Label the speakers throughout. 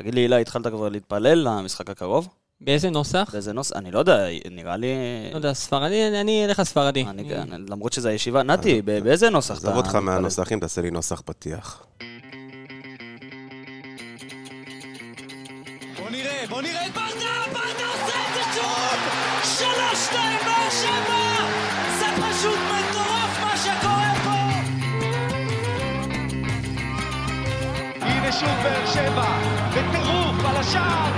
Speaker 1: תגיד לי, אילי, התחלת כבר להתפלל למשחק הקרוב?
Speaker 2: באיזה נוסח?
Speaker 1: באיזה נוסח? אני לא יודע, נראה לי...
Speaker 2: לא יודע, ספרדי, אני- אני אלך לספרדי.
Speaker 1: אני, למרות שזו הישיבה, נתי, ב- באיזה נוסח אתה...
Speaker 3: עזוב אותך? מהנוסחים, תעשה לי נוסח פתיח.
Speaker 4: בוא נראה, בוא נראה את ברדה, ברדה עושה את זה שוב! שלוש, שתיים, באר שבע! זה פשוט מטורף מה שקורה פה! הנה שוב באר שבע, בטירוף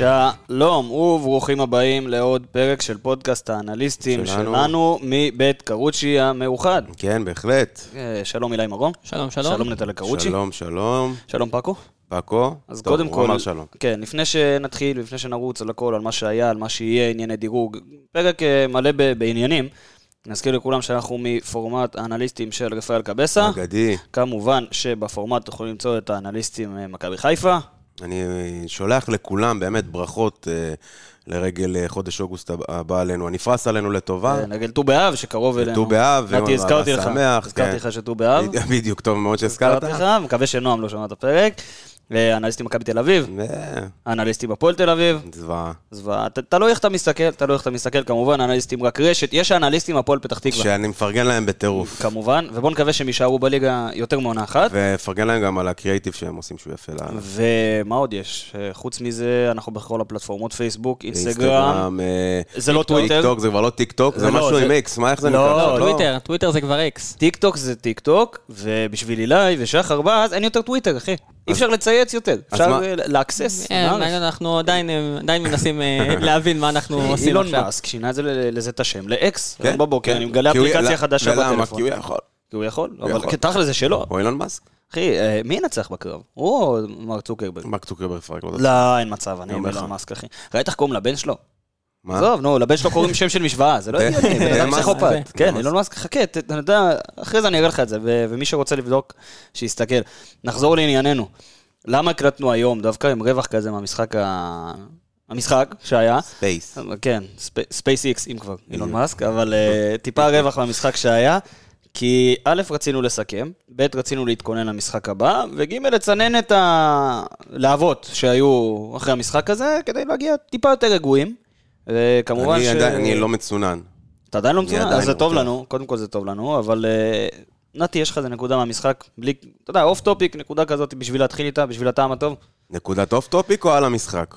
Speaker 1: שלום וברוכים הבאים לעוד פרק של פודקאסט האנליסטים
Speaker 3: שלנו.
Speaker 1: שלנו מבית קרוצ'י המאוחד.
Speaker 3: כן, בהחלט.
Speaker 1: אה, שלום אילי מרום.
Speaker 2: שלום, שלום.
Speaker 1: שלום נטלי קרוצ'י.
Speaker 3: שלום, שלום.
Speaker 1: שלום פאקו.
Speaker 3: פאקו?
Speaker 1: אז
Speaker 3: טוב,
Speaker 1: קודם
Speaker 3: הוא
Speaker 1: כל,
Speaker 3: אמר שלום.
Speaker 1: כן, לפני שנתחיל, לפני שנרוץ על הכל, על מה שהיה, על מה שיהיה, ענייני דירוג, פרק אה, מלא ב- בעניינים. נזכיר לכולם שאנחנו מפורמט האנליסטים של רפאל קבסה.
Speaker 3: אגדי.
Speaker 1: כמובן שבפורמט תוכלו למצוא את האנליסטים אה, מכבי חיפה.
Speaker 3: אני שולח לכולם באמת ברכות אה, לרגל אה, חודש אוגוסט הבא- עלינו. הנפרס עלינו לטובה.
Speaker 1: אה, נגד ט"ו באב שקרוב אלינו.
Speaker 3: ט"ו באב,
Speaker 1: נתי, הזכרתי לך, הזכרתי
Speaker 3: כן.
Speaker 1: לך שט"ו באב.
Speaker 3: בדיוק, טוב מאוד שהזכרת.
Speaker 1: הזכרתי לך, מקווה שנועם לא שמע את הפרק. אה, אנליסטים מכבי תל אביב, אנליסטים הפועל תל אביב.
Speaker 3: זוועה.
Speaker 1: זוועה, תלוי איך אתה מסתכל, תלוי איך אתה מסתכל, כמובן, אנליסטים רק רשת, יש אנליסטים הפועל פתח תקווה,
Speaker 3: שאני מפרגן להם בטירוף.
Speaker 1: כמובן, ובואו נקווה שהם יישארו בליגה יותר מעונה אחת.
Speaker 3: ומפרגן להם גם על הקריאייטיב שהם עושים שהוא יפה לאללה.
Speaker 1: ומה עוד יש? אה, חוץ מזה, אנחנו בכל הפלטפורמות, פייסבוק, אינסטגרם.
Speaker 3: אה,
Speaker 1: זה לא טוויטר.
Speaker 3: זה כבר לא טיק טוק,
Speaker 1: זה לא,
Speaker 3: משהו
Speaker 1: זה-
Speaker 3: עם איקס, מה איך זה
Speaker 1: לא,
Speaker 3: נקרא?
Speaker 2: לא, טוויטר, טוויטר זה כבר אקס.
Speaker 1: טיק טוק זה טיק טוק, ובשביל אילי ושחר באז אין יותר טוויטר, אחי. אי אפשר לצייץ יותר, אפשר? אה, לאקסס. מה?
Speaker 2: אנחנו עדיין אה, מנסים אה, להבין מה אנחנו עושים
Speaker 1: אילון
Speaker 2: עכשיו.
Speaker 1: מאסק שינה את זה ל- לזה את השם לאקס.
Speaker 3: כן,
Speaker 1: היום בבוקר
Speaker 3: כן.
Speaker 1: אני מגלה
Speaker 3: הוא-
Speaker 1: אפליקציה
Speaker 3: לא,
Speaker 1: חדשה? בטלפון.
Speaker 3: כי הוא יכול.
Speaker 1: כי הוא יכול,
Speaker 3: הוא
Speaker 1: אבל. תכל'ס זה שלו.
Speaker 3: או אילון מאסק?
Speaker 1: אחי, מי ינצח בקרב? הוא או מרק צוקרברג?
Speaker 3: מרק צוקרברג יפרק לו את
Speaker 1: לא, אין מצב, אני
Speaker 3: אומר לך.
Speaker 1: אילון מאסק, אחי. ראית איך קוראים לבן שלו?
Speaker 3: מה?
Speaker 1: עזוב, נו, לבן שלו קוראים שם של משוואה, זה לא הגיוני, בן אדם. פסיכופת. כן. אילון מאסק, חכה, אתה יודע, אחרי זה אני אראה לך את זה, ו- ומי שרוצה לבדוק, שיסתכל. נחזור לענייננו. למה הקלטנו היום, דווקא עם רווח כזה מהמשחק ה... המשחק שהיה,
Speaker 3: ספייס.
Speaker 1: כן, ספייס איקס, אם כבר, אילון מאסק, אבל אה, טיפה רווח מהמשחק שהיה, כי א', רצינו לסכם, ב', רצינו להתכונן למשחק הבא, וג', לצנן את הלהבות שהיו אחרי המשחק הזה, כדי להגיע טיפה יותר רגועים. וכמובן
Speaker 3: אני
Speaker 1: ש...
Speaker 3: אני לא מצונן.
Speaker 1: אתה עדיין לא מצונן, אז זה
Speaker 3: לא
Speaker 1: טוב. לנו, קודם כל זה טוב לנו, אבל אה, נתי, יש לך איזה נקודה מהמשחק, בלי, אתה יודע, off topic, נקודה כזאת בשביל להתחיל איתה, בשביל הטעם הטוב.
Speaker 3: נקודת off topic או על המשחק?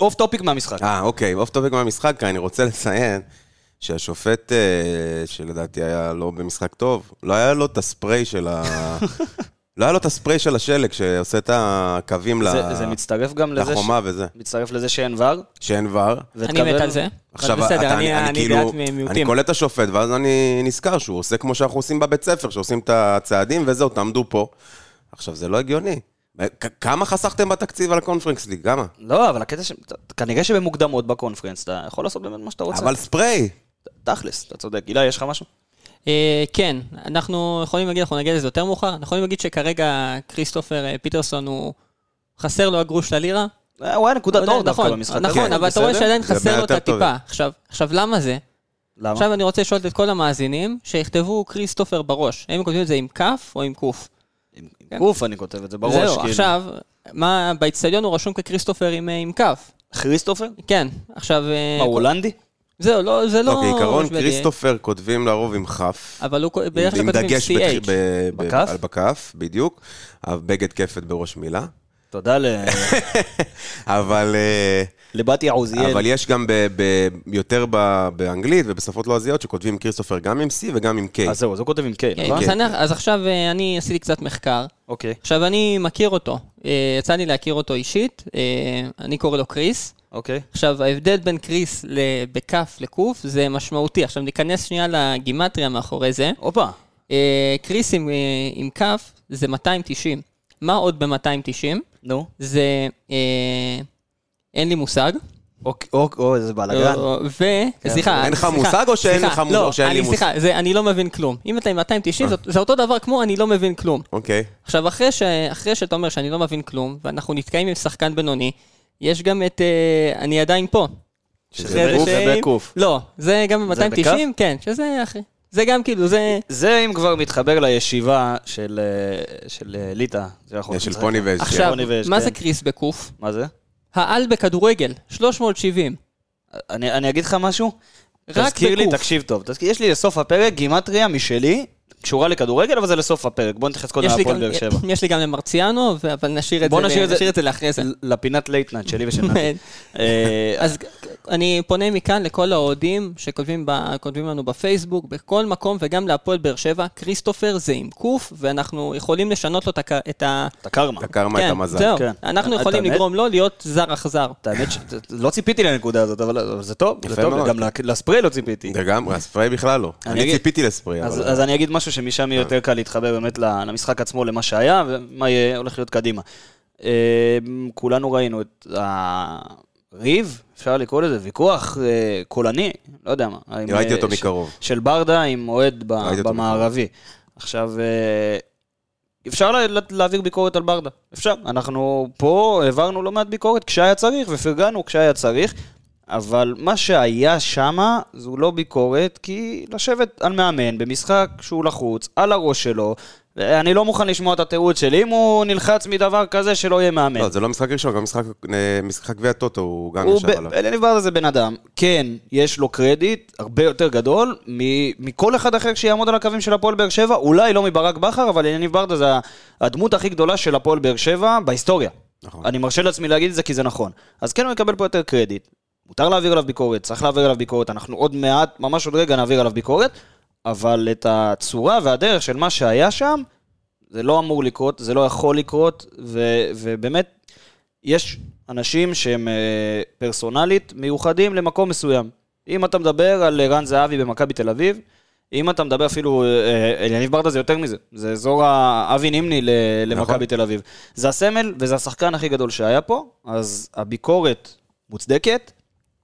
Speaker 1: off topic מהמשחק.
Speaker 3: אה, אוקיי, off topic מהמשחק, כי אני רוצה לציין שהשופט, אה, שלדעתי היה לא במשחק טוב, לא היה לו את הספריי של ה... לא היה לו את הספריי של השלג שעושה את הקווים ל-
Speaker 1: זה, זה מצטרף גם לזה,
Speaker 3: לחומה וזה.
Speaker 1: מצטרף לזה שאין ור.
Speaker 3: שאין ור.
Speaker 2: אני מת על זה.
Speaker 3: עכשיו,
Speaker 2: בסדר,
Speaker 3: אתה-
Speaker 2: אני אני
Speaker 3: כאילו-
Speaker 2: דעת
Speaker 3: אני. קולט את השופט, ואז אני נזכר שהוא עושה כמו שאנחנו עושים בבית ספר, שעושים את הצעדים וזהו, תעמדו פה. עכשיו, זה לא הגיוני. כמה חסכתם בתקציב על הקונפרנס ליג? כמה?
Speaker 1: לא, אבל הקטע ש... כנראה שבמוקדמות בקונפרנס, אתה יכול לעשות באמת מה שאתה רוצה.
Speaker 3: אבל ספריי.
Speaker 1: תכלס, אתה צודק. הילה, יש לך משהו?
Speaker 2: אה, כן, אנחנו יכולים להגיד, אנחנו נגיע לזה יותר מאוחר, אנחנו יכולים להגיד שכרגע כריסטופר אה, פיטרסון הוא... חסר לו הגרוש ללירה.
Speaker 1: אה, הוא היה נקודת אור דווקא
Speaker 2: נכון,
Speaker 1: במשחק.
Speaker 2: נכון,
Speaker 1: הזה,
Speaker 2: אבל אתה רואה? שעדיין חסר לו את. הטיפה. עכשיו, עכשיו, למה זה?
Speaker 1: למה?
Speaker 2: עכשיו אני רוצה לשאול את כל המאזינים, שיכתבו כריסטופר בראש. האם הם כותבים את זה עם כף או עם קוף?
Speaker 1: עם עם קוף אני כותב את זה בראש.
Speaker 2: זהו,
Speaker 1: כאילו.
Speaker 2: עכשיו, מה, באיצטדיון הוא רשום ככריסטופר עם, כף.
Speaker 1: כריסטופר?
Speaker 2: כן, עכשיו...
Speaker 1: מה, הוא הולנדי?
Speaker 2: זהו, לא, זה לא...
Speaker 3: לא, בעיקרון
Speaker 2: שוודיה,
Speaker 3: כריסטופר כותבים לרוב עם כף.
Speaker 2: אבל הוא בדרך כלל
Speaker 3: עם
Speaker 2: כותבים עם
Speaker 3: דגש בתח-
Speaker 2: CH.
Speaker 3: ב- ב-
Speaker 1: בכף?
Speaker 3: על בכף, בדיוק. בגד כפת בראש מילה.
Speaker 1: תודה ל-
Speaker 3: אבל... אה,
Speaker 1: לבתי עוזיאל.
Speaker 3: אבל יש גם ב- ב- יותר ב- באנגלית ובשפות לועזיות שכותבים כריסטופר גם עם C וגם עם K.
Speaker 1: אז זהו, אז הוא כותב עם K,
Speaker 2: כן,
Speaker 1: נכון?
Speaker 2: אז אני- אז עכשיו אה, אני עשיתי קצת מחקר.
Speaker 1: אוקיי,
Speaker 2: עכשיו, אני מכיר אותו. אה, יצא לי להכיר אותו אישית. אני קורא לו קריס.
Speaker 1: אוקיי.
Speaker 2: עכשיו, ההבדל בין קריס בכף לקוף זה משמעותי. עכשיו, ניכנס שנייה לגימטריה מאחורי זה.
Speaker 1: הופה.
Speaker 2: אה, קריס עם, אה, עם כף זה 290. מה עוד ב-290?
Speaker 1: נו.
Speaker 2: זה... אה, אין לי מושג.
Speaker 1: או, או, או, איזה בלאגן.
Speaker 2: ו... סליחה.
Speaker 3: אין לך
Speaker 2: סליחה,
Speaker 3: מושג או שאין
Speaker 2: סליחה,
Speaker 3: לך מושג
Speaker 2: לא,
Speaker 3: או שאין לי מושג?
Speaker 2: סליחה, זה- אני לא מבין כלום. אם אתה עם 290, זאת- זה אותו דבר כמו אני לא מבין כלום.
Speaker 3: אוקיי.
Speaker 2: עכשיו. אחרי שאתה אומר שאני לא מבין כלום, ואנחנו נתקעים עם שחקן בינוני, יש גם את אה, אני עדיין פה.
Speaker 3: שזה
Speaker 1: בקוף
Speaker 2: שאם-
Speaker 1: ובקוף.
Speaker 2: לא, זה גם
Speaker 1: זה
Speaker 2: ב-290, כן, שזה אחי. זה גם כאילו, זה...
Speaker 1: זה אם כבר מתחבר לישיבה של, אה, של אה, ליטא. זה יכול
Speaker 3: של. פוני ואש.
Speaker 2: עכשיו,
Speaker 1: רוני ויש,
Speaker 2: מה
Speaker 1: כן.
Speaker 2: זה קריס בקוף?
Speaker 1: מה זה?
Speaker 2: העל בכדורגל, 370.
Speaker 1: אני, אני אגיד לך משהו?
Speaker 2: רק
Speaker 1: תזכיר לי,
Speaker 2: בקוף.
Speaker 1: תקשיב טוב. תזכיר, יש לי לסוף הפרק גימטריה משלי, קשורה לכדורגל, אבל זה לסוף הפרק. בוא נתייחס קודם
Speaker 2: יש לי
Speaker 1: להפועל
Speaker 2: גם-
Speaker 1: באר שבע.
Speaker 2: יש לי גם למרציאנו, אבל נשאיר את זה
Speaker 1: נשאיר את זה-
Speaker 2: לאחרי זה.
Speaker 1: לפינת לייטנאט שלי ושל נתי. אה,
Speaker 2: אז אני פונה מכאן לכל האוהדים שכותבים לנו בפייסבוק, בכל מקום, וגם להפועל באר שבע, כריסטופר זה עם קוף, ואנחנו יכולים לשנות לו את ה...
Speaker 1: את הקרמה.
Speaker 3: את הקרמה, את המזל.
Speaker 2: זהו,
Speaker 1: כן.
Speaker 2: אנחנו יכולים? לגרום לו להיות זר אכזר.
Speaker 1: האמת שלא ציפיתי לנקודה הזאת, אבל זה טוב, זה טוב. גם לספרי לא ציפיתי.
Speaker 3: לגמרי, הספריי בכלל לא.
Speaker 1: אני
Speaker 3: ציפיתי אבל...
Speaker 1: אז אני אגיד משהו שמשם יהיה יותר קל להתחבר באמת למשחק עצמו, למה שהיה, ומה יהיה, הולך להיות קדימה. אה, כולנו ראינו את הריב, אפשר לקרוא לזה, ויכוח אה, קולני, לא יודע מה.
Speaker 3: ראיתי אותו מקרוב.
Speaker 1: של ברדה עם אוהד במערבי. עכשיו, אה, אפשר לה- לה- להעביר ביקורת על ברדה, אפשר. אנחנו פה העברנו לא מעט ביקורת כשהיה צריך, ופרגנו כשהיה צריך. אבל מה שהיה שמה זו לא ביקורת, כי לשבת על מאמן במשחק שהוא לחוץ, על הראש שלו, אני לא מוכן לשמוע את התירוץ שלי, אם הוא נלחץ מדבר כזה שלא יהיה מאמן.
Speaker 3: לא, זה לא משחק ראשון, גם משחק- אה, משחק גביע טוטו, הוא גם ישב עליו.
Speaker 1: אליניב ברדה זה בן אדם, כן, יש לו קרדיט הרבה יותר גדול מ- מכל אחד אחר שיעמוד על הקווים של הפועל באר שבע, אולי לא מברק בכר, אבל אליניב ברדה זה הדמות הכי גדולה של הפועל באר שבע בהיסטוריה.
Speaker 3: נכון.
Speaker 1: אני מרשה לעצמי להגיד את זה כי זה נכון. אז כן הוא יקבל פה יותר קרדיט. מותר להעביר עליו ביקורת, צריך להעביר עליו ביקורת, אנחנו עוד מעט, ממש עוד רגע נעביר עליו ביקורת, אבל את הצורה והדרך של מה שהיה שם, זה לא אמור לקרות, זה לא יכול לקרות, ו- ובאמת, יש אנשים שהם אה, פרסונלית מיוחדים למקום מסוים. אם אתה מדבר על רן זהבי במכבי תל אביב, אם אתה מדבר אפילו, אה, אליניב ברדה זה יותר מזה, זה אזור האבי נימני למכבי
Speaker 3: נכון.
Speaker 1: תל אביב. זה הסמל וזה השחקן הכי גדול שהיה פה, אז הביקורת מוצדקת,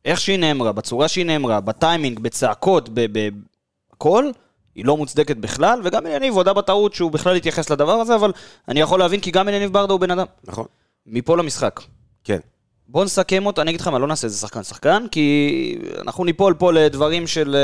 Speaker 1: איך שהיא נאמרה, בצורה שהיא נאמרה, בטיימינג, בצעקות, בכל, היא לא מוצדקת בכלל, וגם אליניב הודה בטעות שהוא בכלל התייחס לדבר הזה, אבל אני יכול להבין כי גם אליניב ברדה הוא בן אדם.
Speaker 3: נכון,
Speaker 1: מפה למשחק.
Speaker 3: כן.
Speaker 1: בוא נסכם אותו, אני אגיד לך מה, לא נעשה איזה שחקן שחקן, כי אנחנו ניפול פה לדברים של...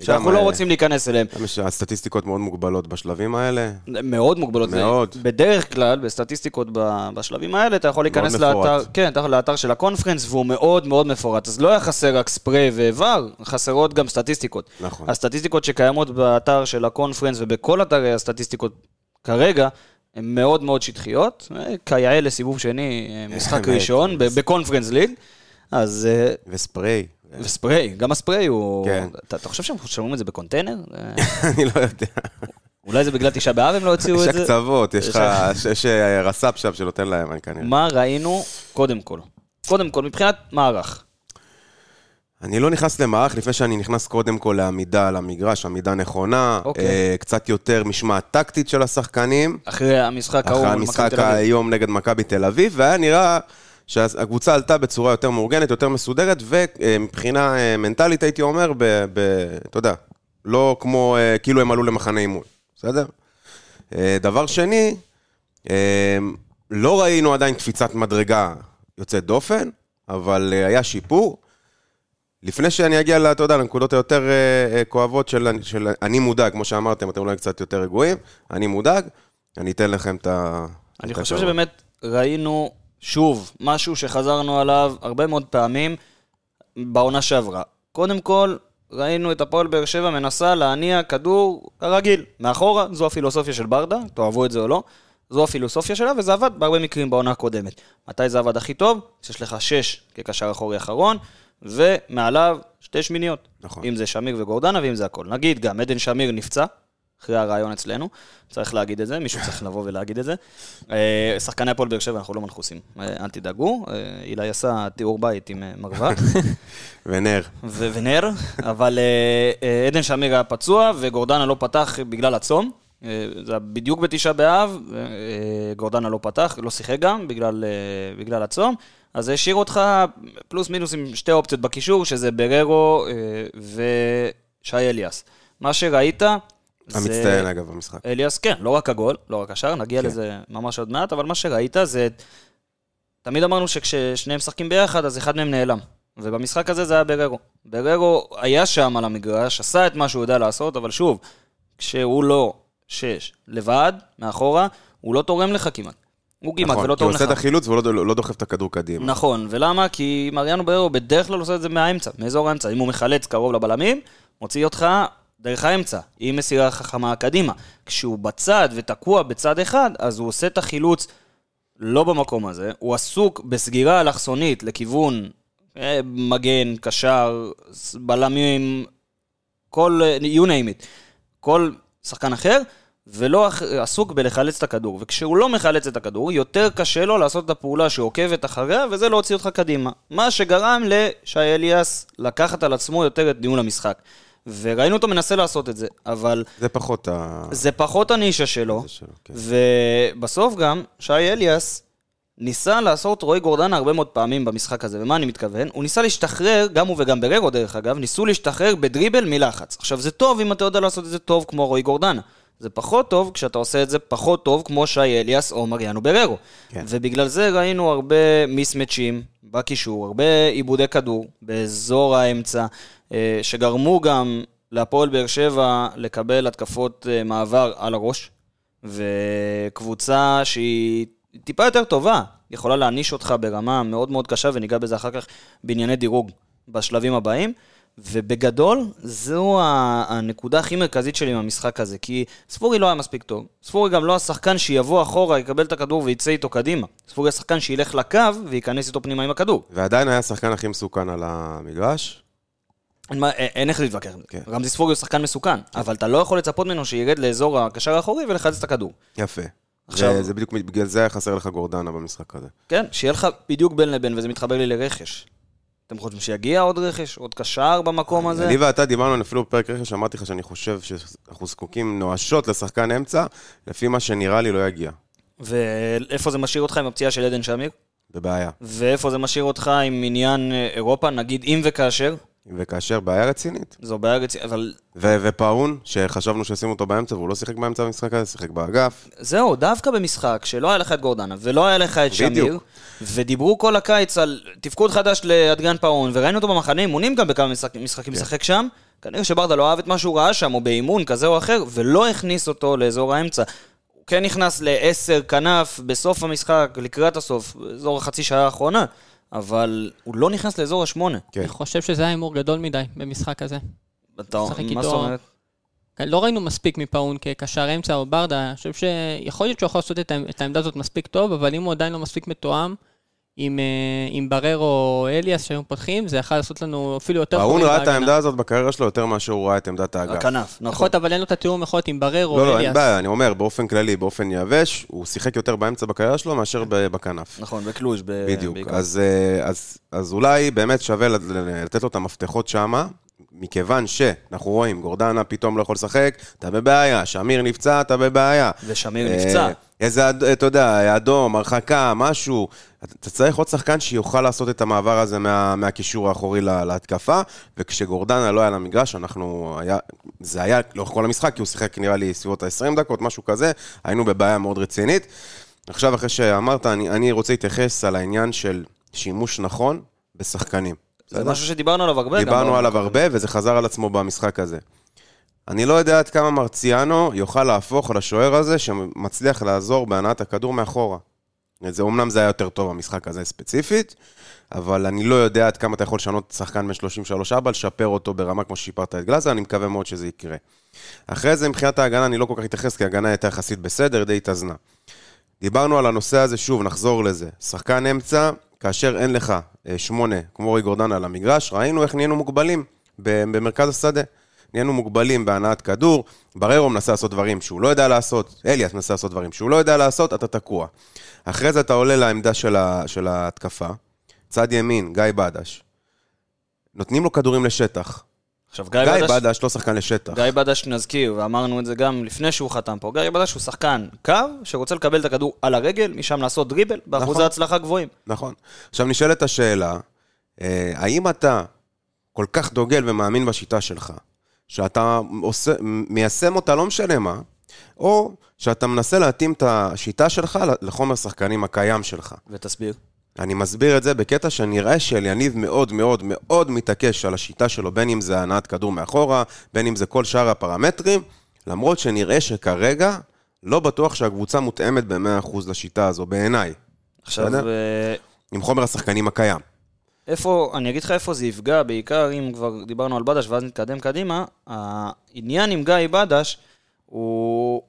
Speaker 1: שאנחנו לא
Speaker 3: אה,
Speaker 1: רוצים להיכנס אליהם.
Speaker 3: הסטטיסטיקות מאוד מוגבלות בשלבים האלה.
Speaker 1: מאוד מוגבלות.
Speaker 3: מאוד.
Speaker 1: בדרך כלל, בסטטיסטיקות בשלבים האלה, אתה יכול להיכנס. לאתר, כן, אתה יכול לאתר של הקונפרנס, והוא מאוד מאוד מפורט. אז לא היה חסר רק ספריי ו VAR, חסרות גם סטטיסטיקות.
Speaker 3: נכון.
Speaker 1: הסטטיסטיקות שקיימות באתר של הקונפרנס ובכל אתרי הסטטיסטיקות כרגע, הן מאוד מאוד שטחיות, אה, כיאה לסיבוב שני, אה, משחק. ראשון בקונפרנס ליג. אז... אה,
Speaker 3: וספריי,
Speaker 1: גם הספריי הוא...
Speaker 3: כן.
Speaker 1: אתה, אתה חושב שהם שומעים את זה בקונטיינר? אה,
Speaker 3: אני לא יודע.
Speaker 1: אולי זה בגלל תשעה באב הם לא הוציאו
Speaker 3: יש
Speaker 1: את זה?
Speaker 3: הקצוות, יש
Speaker 1: יש
Speaker 3: לך, יש- יש אה, רס"פ שם שנותן להם, אני כנראה.
Speaker 1: מה ראינו, קודם כל. קודם כל, מבחינת מערך.
Speaker 3: אני לא נכנס למערך לפני שאני נכנס קודם כל לעמידה על המגרש, עמידה נכונה,
Speaker 1: אוקיי.
Speaker 3: אה, קצת יותר משמעת טקטית של השחקנים,
Speaker 1: אחרי המשחק ההוא
Speaker 3: אחרי המשחק. היום נגד מכבי תל אביב, והיה נראה שהקבוצה עלתה בצורה יותר מאורגנת, יותר מסודרת, ומבחינה אה, מנטלית הייתי אומר, ב, ב, אתה יודע, לא כמו, אה, כאילו הם עלו למחנה אימון, בסדר? אה, דבר שני, לא ראינו עדיין קפיצת מדרגה יוצאת דופן, אבל היה שיפור. לפני שאני אגיע, אתה יודע, לנקודות היותר כואבות של, של אני מודאג, כמו שאמרתם, אתם אולי קצת יותר רגועים, אני מודאג, אני אתן לכם את ה...
Speaker 1: אני חושב. שבאמת ראינו, שוב, משהו שחזרנו עליו הרבה מאוד פעמים בעונה שעברה. קודם כל, ראינו את הפועל באר שבע מנסה להניע כדור כרגיל. מאחורה, זו הפילוסופיה של ברדה, תאהבו את זה או לא, זו הפילוסופיה שלה, וזה עבד בהרבה מקרים בעונה הקודמת. מתי זה עבד הכי טוב? שיש לך שש כקשר אחורי אחרון, ומעליו שתי שמיניות.
Speaker 3: נכון.
Speaker 1: אם זה שמיר וגורדנה ואם זה הכל. נגיד גם, עדן שמיר נפצע, אחרי הרעיון אצלנו, צריך להגיד את זה, מישהו צריך לבוא ולהגיד את זה. אה, שחקני הפועל באר שבע, אנחנו לא מנחוסים, אה, אל תדאגו. אה, אילי עשה תיאור בית עם מרווח
Speaker 3: ונר.
Speaker 1: ונר, אבל עדן שמיר היה פצוע וגורדנה לא פתח בגלל הצום. זה היה בדיוק בתשעה באב, גורדנה לא פתח, לא שיחק גם בגלל, בגלל הצום. אז זה השאיר אותך פלוס מינוס עם שתי אופציות בקישור, שזה בררו ושי אליאס. מה שראית...
Speaker 3: המצטיין אגב במשחק.
Speaker 1: אליאס, כן, לא רק הגול, לא רק השאר, נגיע
Speaker 3: כן.
Speaker 1: לזה ממש עוד מעט, אבל מה שראית זה... תמיד אמרנו שכששניהם משחקים ביחד, אז אחד מהם נעלם. ובמשחק הזה זה היה בררו. בררו היה שם על המגרש, עשה את מה שהוא יודע לעשות, אבל שוב, כשהוא לא שש, לבד, מאחורה, הוא לא תורם לך כמעט. הוא כמעט
Speaker 3: נכון,
Speaker 1: ולא
Speaker 3: כי הוא
Speaker 1: תורם לך.
Speaker 3: עושה את החילוץ והוא לא- לא דוחף את הכדור קדימה.
Speaker 1: נכון, ולמה? כי מריאנו בררו בדרך כלל עושה את זה מהאמצע, מאזור האמצע. אם הוא מחלץ קרוב לבלמים, מוציא אותך דרך האמצע, עם מסירה חכמה קדימה. כשהוא בצד ותקוע בצד אחד, אז הוא עושה את החילוץ לא במקום הזה, הוא עסוק בסגירה אלכסונית לכיוון אה, מגן, קשר, בלמים, כל, you name it, כל שחקן אחר, ולא עסוק בלחלץ את הכדור. וכשהוא לא מחלץ את הכדור, יותר קשה לו לעשות את הפעולה שעוקבת אחריה, וזה להוציא אותך קדימה. מה שגרם לשי אליאס לקחת על עצמו יותר את ניהול המשחק. וראינו אותו מנסה לעשות את זה, אבל
Speaker 3: זה פחות ה...
Speaker 1: זה פחות הנישה שלו.
Speaker 3: שלו, כן.
Speaker 1: ובסוף גם, שי אליאס ניסה לעשות רועי גורדנה הרבה מאוד פעמים במשחק הזה, ומה אני מתכוון? הוא ניסה להשתחרר, גם הוא וגם בררו דרך אגב, ניסו להשתחרר בדריבל מלחץ. עכשיו זה טוב אם אתה יודע לעשות את זה טוב כמו רועי גורדנה. זה פחות טוב כשאתה עושה את זה פחות טוב כמו שי אליאס או מריאנו בררו.
Speaker 3: כן.
Speaker 1: ובגלל זה ראינו הרבה מיסמצ'ים בקישור, הרבה עיבודי כדור באזור האמצע, אה, שגרמו גם להפועל באר שבע לקבל התקפות אה, מעבר על הראש, וקבוצה שהיא טיפה יותר טובה, יכולה להעניש אותך ברמה מאוד מאוד קשה, וניגע בזה אחר כך בענייני דירוג בשלבים הבאים. ובגדול, זו הנקודה הכי מרכזית שלי מהמשחק הזה, כי ספורי לא היה מספיק טוב. ספורי גם לא השחקן שיבוא אחורה, יקבל את הכדור ויצא איתו קדימה. ספורי השחקן שילך לקו וייכנס איתו פנימה עם הכדור.
Speaker 3: ועדיין היה השחקן הכי מסוכן על המגרש.
Speaker 1: אין, מה, אין אין איך להתווכח עם זה.
Speaker 3: כן.
Speaker 1: רמזי ספורי הוא שחקן מסוכן, אבל אתה לא יכול לצפות ממנו שירד לאזור הקשר האחורי ולחלץ את הכדור.
Speaker 3: יפה.
Speaker 1: עכשיו-
Speaker 3: וזה בדיוק, בגלל זה היה חסר לך גורדנה במשחק הזה.
Speaker 1: כן, שיהיה לך בדיוק בין לבין, וזה מתחבר לי לרכש. אתם חושבים שיגיע עוד רכש, עוד קשר במקום הזה?
Speaker 3: אני ואתה דיברנו אפילו בפרק רכש, אמרתי לך שאני חושב שאנחנו זקוקים נואשות לשחקן אמצע, לפי מה שנראה לי לא יגיע.
Speaker 1: ואיפה זה משאיר אותך עם הפציעה של עדן שמיר?
Speaker 3: בבעיה.
Speaker 1: ואיפה זה משאיר אותך עם עניין אה, אירופה, נגיד אם וכאשר?
Speaker 3: וכאשר בעיה רצינית.
Speaker 1: זו בעיה רצינית, אבל
Speaker 3: ו- ופאון, שחשבנו שישימו אותו באמצע והוא לא שיחק באמצע במשחק הזה, שיחק באגף.
Speaker 1: זהו, דווקא במשחק שלא היה לך את גורדנה ולא היה לך את
Speaker 3: בדיוק.
Speaker 1: שמיר, ודיברו כל הקיץ על תפקוד חדש לאדגן פאון, וראינו אותו במחנה אימונים גם בכמה משחק, משחקים
Speaker 3: כן.
Speaker 1: שם, כנראה שברדה לא אהב את מה שהוא ראה שם, או באימון כזה או אחר, ולא הכניס אותו לאזור האמצע. הוא כן נכנס לעשר כנף בסוף המשחק, לקראת הסוף, באזור החצי שעה האחרונה, אבל הוא לא נכנס לאזור השמונה.
Speaker 3: כן.
Speaker 2: אני חושב שזה היה הימור גדול מדי במשחק הזה.
Speaker 1: אתה, מה
Speaker 2: איתו-
Speaker 1: זאת אומרת?
Speaker 2: לא ראינו מספיק מפאון כקשר אמצע או ברדה, אני חושב שיכול להיות שהוא יכול לעשות את העמדה הזאת מספיק טוב, אבל אם הוא עדיין לא מספיק מתואם עם, אה, עם בררו או אליאס שהיו פותחים, זה יכול לעשות לנו אפילו יותר חורים
Speaker 3: ראה את
Speaker 2: בהגנה.
Speaker 3: העמדה הזאת בקריירה שלו יותר מאשר הוא ראה את עמדת האגף.
Speaker 1: הכנף, נכון.
Speaker 2: להיות, אבל אין לו את התיאום יכול להיות עם בררו
Speaker 3: לא,
Speaker 2: או
Speaker 3: לא, אין
Speaker 2: אליאס.
Speaker 3: בעיה, אני אומר, באופן כללי, באופן יבש, הוא שיחק יותר באמצע בקריירה שלו מאשר ב- בכנף.
Speaker 1: נכון, בקלוז' ב-
Speaker 3: בדיוק. אז, אה, אז, אז אולי באמת שווה לת- לתת לו את המפתחות שמה, מכיוון שאנחנו רואים, גורדנה פתאום לא יכול לשחק, אתה בבעיה, שמיר נפצע, אתה בבעיה.
Speaker 1: ושמיר
Speaker 3: אה,
Speaker 1: נפצע.
Speaker 3: איזה, אד- אתה יודע, אדום, הרחקה, משהו. אתה צריך עוד שחקן שיוכל לעשות את המעבר הזה מה, מהקישור האחורי לה- להתקפה, וכשגורדנה לא היה למגרש, אנחנו, היה, זה היה לאורך כל המשחק, כי הוא שיחק נראה לי סביבות ה-20 דקות, משהו כזה, היינו בבעיה מאוד רצינית. עכשיו, אחרי שאמרת, אני, אני רוצה להתייחס על העניין של שימוש נכון בשחקנים.
Speaker 1: זה? משהו שדיברנו עליו הרבה.
Speaker 3: דיברנו
Speaker 1: בעונה
Speaker 3: עליו. הרבה, וזה חזר על עצמו במשחק הזה. אני לא יודע עד כמה מרציאנו יוכל להפוך לשוער הזה שמצליח לעזור בהנעת הכדור מאחורה. זה, אומנם זה היה יותר טוב במשחק הזה ספציפית, אבל אני לא יודע עד כמה אתה יכול לשנות שחקן בן 33-4, לשפר אותו ברמה כמו ששיפרת את גלאזר, אני מקווה מאוד שזה יקרה. אחרי זה, מבחינת ההגנה, אני לא כל כך אתייחס, כי ההגנה הייתה יחסית בסדר, די התאזנה. דיברנו על הנושא הזה, שוב, נחזור לזה. שחקן אמצע, כאשר אין לך אה, שמונה, כמו רועי גורדן על המגרש, ראינו איך נהיינו מוגבלים במרכז השדה. נהיינו מוגבלים בהנעת כדור, בררו מנסה לעשות דברים שהוא לא יודע לעשות, אליאס מנסה לעשות דברים שהוא לא יודע לעשות, אתה תקוע. אחרי זה אתה עולה לעמדה של, ה- של ההתקפה, צד ימין, גיא בדש. נותנים לו כדורים לשטח.
Speaker 1: עכשיו, גיא
Speaker 3: גיא
Speaker 1: בדש...
Speaker 3: בדש לא שחקן לשטח.
Speaker 1: גיא בדש נזכיר, ואמרנו את זה גם לפני שהוא חתם פה, גיא בדש הוא שחקן קו, שרוצה לקבל את הכדור על הרגל, משם לעשות דריבל, באחוזי
Speaker 3: נכון.
Speaker 1: הצלחה גבוהים.
Speaker 3: נכון. עכשיו נשאלת השאלה, אה, האם אתה כל כך דוגל ומאמין בשיטה שלך, שאתה עושה, מיישם אותה לא משנה מה, או שאתה מנסה להתאים את השיטה שלך לחומר שחקנים הקיים שלך.
Speaker 1: ותסביר.
Speaker 3: אני מסביר את זה בקטע שנראה שאליניב מאוד מאוד מאוד מתעקש על השיטה שלו, בין אם זה הנעת כדור מאחורה, בין אם זה כל שאר הפרמטרים, למרות שנראה שכרגע לא בטוח שהקבוצה מותאמת ב-100% לשיטה הזו, בעיניי,
Speaker 1: עכשיו? אה,
Speaker 3: עם חומר השחקנים הקיים.
Speaker 1: איפה, אני אגיד לך איפה זה יפגע, בעיקר אם כבר דיברנו על בדש ואז נתקדם קדימה, העניין עם גיא בדש הוא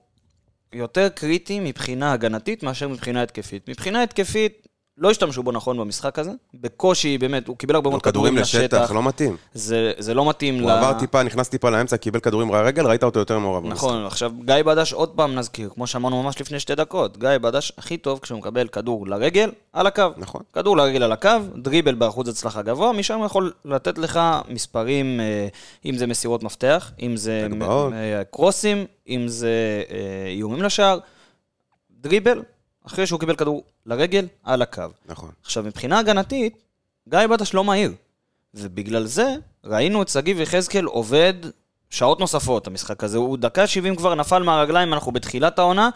Speaker 1: יותר קריטי מבחינה הגנתית מאשר מבחינה התקפית. מבחינה התקפית, לא השתמשו בו נכון במשחק הזה, בקושי באמת, הוא קיבל הרבה מאוד
Speaker 3: כדורים לשטח, לא מתאים.
Speaker 1: זה, זה לא מתאים
Speaker 3: הוא עבר טיפה, נכנס טיפה לאמצע, קיבל כדורים לרגל, ראית אותו יותר מעורב במשחק.
Speaker 1: נכון, עכשיו גיא בדש עוד פעם נזכיר, כמו שאמרנו ממש לפני שתי דקות, גיא בדש הכי טוב כשהוא מקבל כדור לרגל, על הקו.
Speaker 3: נכון.
Speaker 1: כדור לרגל על הקו, דריבל באחוז הצלחה גבוה, משם הוא יכול לתת לך מספרים, אה, אם זה מסירות מפתח, אם זה
Speaker 3: הגבהות.
Speaker 1: אה, קרוסים, אם זה אה, איומים לשער, דריבל, אחרי שהוא קיבל כדור לרגל, על הקו.
Speaker 3: נכון.
Speaker 1: עכשיו, מבחינה הגנתית, גיא בדש לא מהיר. ובגלל זה, ראינו את שגיב יחזקאל עובד שעות נוספות, המשחק הזה. הוא דקה 70 כבר נפל מהרגליים, אנחנו בתחילת העונה.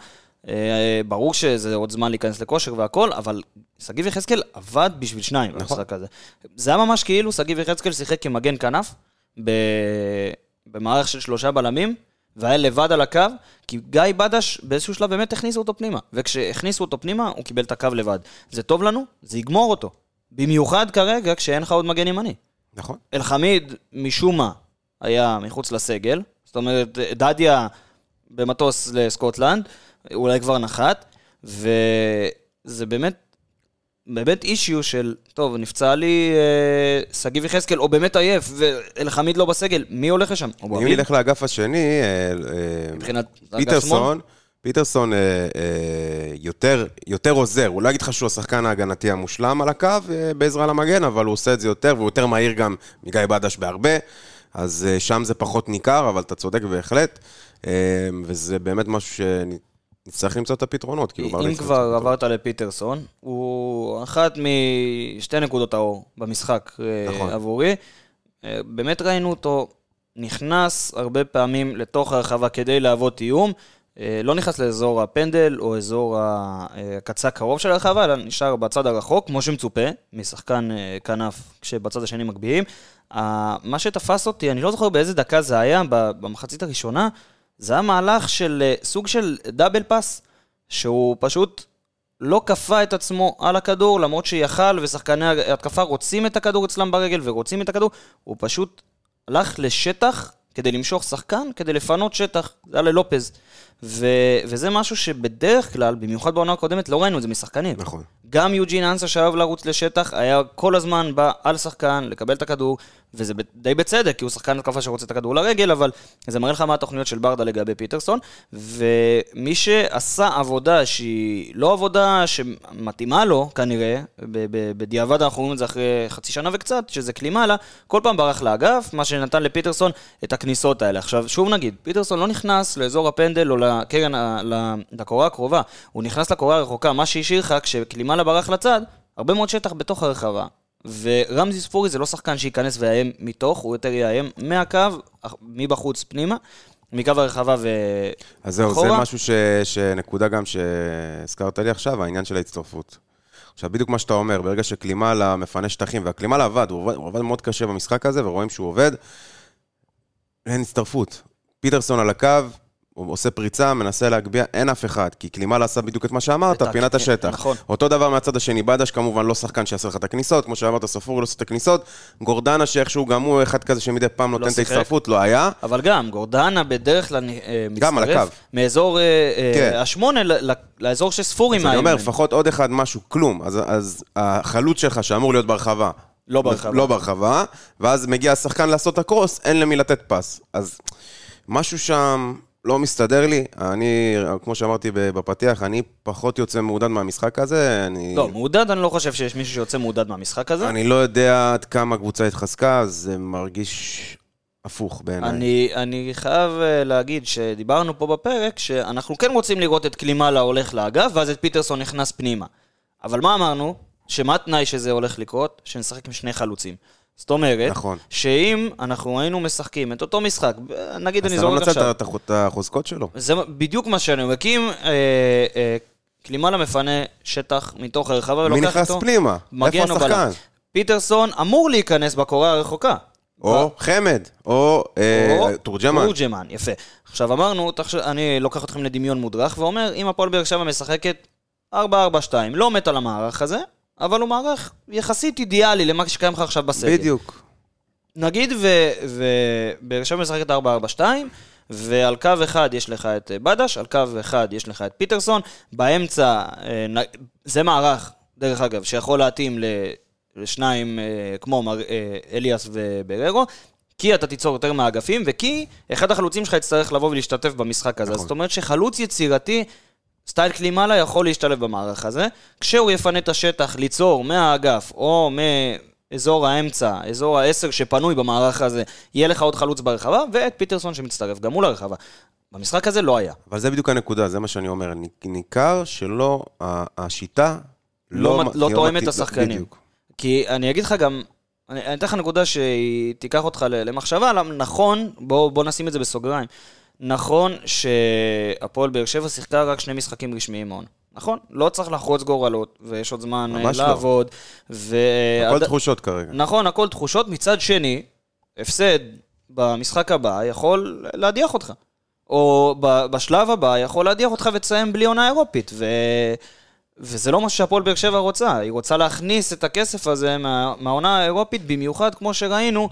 Speaker 1: אה, ברור שזה עוד זמן להיכנס לכושר והכל, אבל שגיב יחזקאל עבד בשביל שניים
Speaker 3: נכון.
Speaker 1: במשחק הזה. זה היה ממש כאילו שגיב יחזקאל שיחק כמגן כנף, ב... במערך של שלושה בלמים, והיה לבד על הקו, כי גיא בדש באיזשהו שלב באמת הכניסו אותו פנימה. וכשהכניסו אותו פנימה, הוא קיבל את הקו לבד. זה טוב לנו? זה יגמור אותו. במיוחד כרגע, כשאין לך עוד מגן ימני.
Speaker 3: נכון.
Speaker 1: אלחמיד, משום מה, היה מחוץ לסגל. זאת אומרת, דדיה במטוס לסקוטלנד, אולי כבר נחת, וזה באמת, באמת אישיו של, טוב, נפצע לי אה, שגיב יחזקאל, או באמת עייף, ואלחמיד לא בסגל, מי הולך לשם?
Speaker 3: אם? נלך לאגף השני, אה, אה,
Speaker 1: מבחינת?
Speaker 3: פיטרסון, פיטרסון אה, אה, יותר, יותר עוזר, הוא לא יגיד לך שהוא השחקן ההגנתי המושלם על הקו אה, בעזרה למגן, אבל הוא עושה את זה יותר, והוא יותר מהיר גם מגיא בדש בהרבה, אז אה, שם זה פחות ניכר, אבל אתה צודק בהחלט, אה, וזה באמת משהו שנצטרך למצוא את הפתרונות. כאילו,
Speaker 1: אם כבר. עברת לפיטרסון, הוא אחת משתי נקודות האור במשחק אה,
Speaker 3: נכון.
Speaker 1: עבורי. אה, באמת ראינו אותו נכנס הרבה פעמים לתוך הרחבה כדי להוות איום. אה, לא נכנס לאזור הפנדל או אזור הקצה הקרוב של הרחבה, אלא נשאר בצד הרחוק, כמו שמצופה, משחקן כנף כשבצד השני מגביהים. מה שתפס אותי, אני לא זוכר באיזה דקה זה היה, במחצית הראשונה, זה היה מהלך של אה, סוג של דאבל פאס, שהוא פשוט לא כפה את עצמו על הכדור, למרות שיכל ושחקני ההתקפה רוצים את הכדור אצלם ברגל ורוצים את הכדור, הוא פשוט הלך לשטח כדי למשוך שחקן, כדי לפנות שטח, זה היה ללופז. ו- וזה משהו שבדרך כלל, במיוחד בעונה הקודמת, לא ראינו את זה משחקנים.
Speaker 3: נכון.
Speaker 1: גם יוג'ין אנסה שאהב לרוץ לשטח, היה כל הזמן בא על שחקן, לקבל את הכדור, וזה די בצדק, כי הוא שחקן התקפה שרוצה את הכדור לרגל, אבל זה מראה לך מה התוכניות של ברדה לגבי פיטרסון, ומי שעשה עבודה שהיא לא עבודה שמתאימה לו, כנראה, בדיעבד אנחנו רואים את זה אחרי חצי שנה וקצת, שזה קלימאלה, כל פעם ברח לאגף, מה שנתן לפיטרסון את הכניסות האלה. עכשיו, שוב נגיד, פיטרסון לא נכנס לאזור הפנדל או לקרן, לקורה הקרובה, הוא נכנס לקורה הרחוקה, מה שהשאיר לך, כשקלימאלה ברח לצד, הרבה מאוד שטח בתוך הרחבה. ורמזי ספורי זה לא שחקן שייכנס ויאיים מתוך, הוא יותר יאיים מהקו, מבחוץ פנימה, מקו הרחבה ו...
Speaker 3: אז זהו, זה. משהו ש... שנקודה גם שהזכרת לי עכשיו, העניין של ההצטרפות. עכשיו, בדיוק מה שאתה אומר, ברגע שקלימאלה מפנה שטחים, והקלימאלה עבד, הוא עבד, הוא עבד מאוד קשה במשחק הזה, ורואים שהוא עובד, אין הצטרפות. פיטרסון על הקו, הוא עושה פריצה, מנסה להגביה, אין אף אחד, כי קלימאלה עשה בדיוק את מה שאמרת, פינת השטח.
Speaker 1: נכון.
Speaker 3: אותו דבר מהצד השני, בדש כמובן לא שחקן שיעשה לך את הכניסות, כמו שאמרת, ספורי לא עושה את הכניסות, גורדנה שאיכשהו גם הוא אחד כזה שמדי פעם נותן את. ההצטרפות, לא היה.
Speaker 1: אבל גם, גורדנה בדרך כלל אה,
Speaker 3: גם על
Speaker 1: מצטרף. מאזור אה, אה,
Speaker 3: כן.
Speaker 1: השמונה לאזור שספורי
Speaker 3: אז אני אומר. לפחות עוד אחד, משהו, כלום. אז, אז החלוץ שלך, שאמור להיות ברחבה,
Speaker 1: לא ברחבה.
Speaker 3: לא ברחבה, ואז מגיע השחקן לעשות את הקרוס, אין למי לתת פס. אז משהו שם לא מסתדר לי. אני, כמו שאמרתי בפתיח, אני פחות יוצא מעודד מהמשחק הזה. אני...
Speaker 1: לא, מעודד, אני לא חושב שיש מישהו שיוצא מעודד מהמשחק הזה.
Speaker 3: אני לא יודע עד כמה הקבוצה התחזקה, זה מרגיש הפוך בעיניי.
Speaker 1: אני, אני חייב אה, להגיד שדיברנו פה בפרק שאנחנו כן רוצים לראות את קלימלה הולך לאגף, ואז את פיטרסון נכנס פנימה. אבל מה אמרנו? שמה התנאי שזה הולך לקרות? שנשחק עם שני חלוצים. זאת אומרת,
Speaker 3: נכון.
Speaker 1: שאם אנחנו היינו משחקים את אותו משחק, נגיד
Speaker 3: אז
Speaker 1: אני
Speaker 3: אתה לא
Speaker 1: זורק
Speaker 3: מנצל
Speaker 1: עכשיו,
Speaker 3: את הח- את החוזקות שלו.
Speaker 1: זה בדיוק מה שאני אומר, כי אם אה, אה, קלימלה מפנה שטח מתוך הרחבה ולוקח
Speaker 3: מי
Speaker 1: איתו,
Speaker 3: נכנס פנימה? איפה. השחקן?
Speaker 1: פיטרסון אמור להיכנס בקורה הרחוקה.
Speaker 3: או חמד, או אה,
Speaker 1: או
Speaker 3: תורג'מן.
Speaker 1: תורג'מן, יפה. עכשיו אמרנו, תחשב, אני לוקח אתכם לדמיון מודרך ואומר, אם הפועל באר שבע משחקת 4-4-2, לא מת על המערך הזה, אבל הוא מערך יחסית אידיאלי למה שקיים לך עכשיו בסגל.
Speaker 3: בדיוק.
Speaker 1: נגיד ובאר שבע משחקת 4-4-2, ועל קו אחד יש לך את אה, בדש, על קו אחד יש לך את פיטרסון, באמצע, אה, זה מערך, דרך אגב, שיכול להתאים לשניים אה, כמו אליאס ובררו, כי אתה תיצור יותר מהאגפים, וכי אחד החלוצים שלך יצטרך לבוא ולהשתתף במשחק הזה.
Speaker 3: נכון.
Speaker 1: זאת אומרת שחלוץ יצירתי, סטייל קלימלה יכול להשתלב במערך הזה, כשהוא יפנה את השטח ליצור מהאגף או מאזור האמצע, אזור העשר שפנוי במערך הזה, יהיה לך עוד חלוץ ברחבה, ואת פיטרסון שמצטרף גם הוא לרחבה. במשחק הזה לא היה.
Speaker 3: אבל זה בדיוק הנקודה, זה מה שאני אומר. ניכר שלא, השיטה
Speaker 1: לא, מת- לא
Speaker 3: לא
Speaker 1: תואמת את השחקנים.
Speaker 3: בדיוק.
Speaker 1: כי אני אגיד לך גם, אני אני אתן לך נקודה שהיא תיקח אותך למחשבה, נכון, בוא, בוא נשים את זה בסוגריים. נכון שהפועל באר שבע שיחקה רק שני משחקים רשמיים העונה. נכון? לא צריך לחרוץ גורלות, ויש עוד זמן אה,
Speaker 3: לא.
Speaker 1: לעבוד. ו...
Speaker 3: הכל
Speaker 1: עד-
Speaker 3: תחושות כרגע.
Speaker 1: נכון, הכל תחושות. מצד שני, הפסד במשחק הבא יכול להדיח אותך. או בשלב הבא יכול להדיח אותך ותסיים בלי עונה אירופית. ו... וזה לא מה שהפועל באר שבע רוצה. היא רוצה להכניס את הכסף הזה מה... מהעונה האירופית, במיוחד כמו שראינו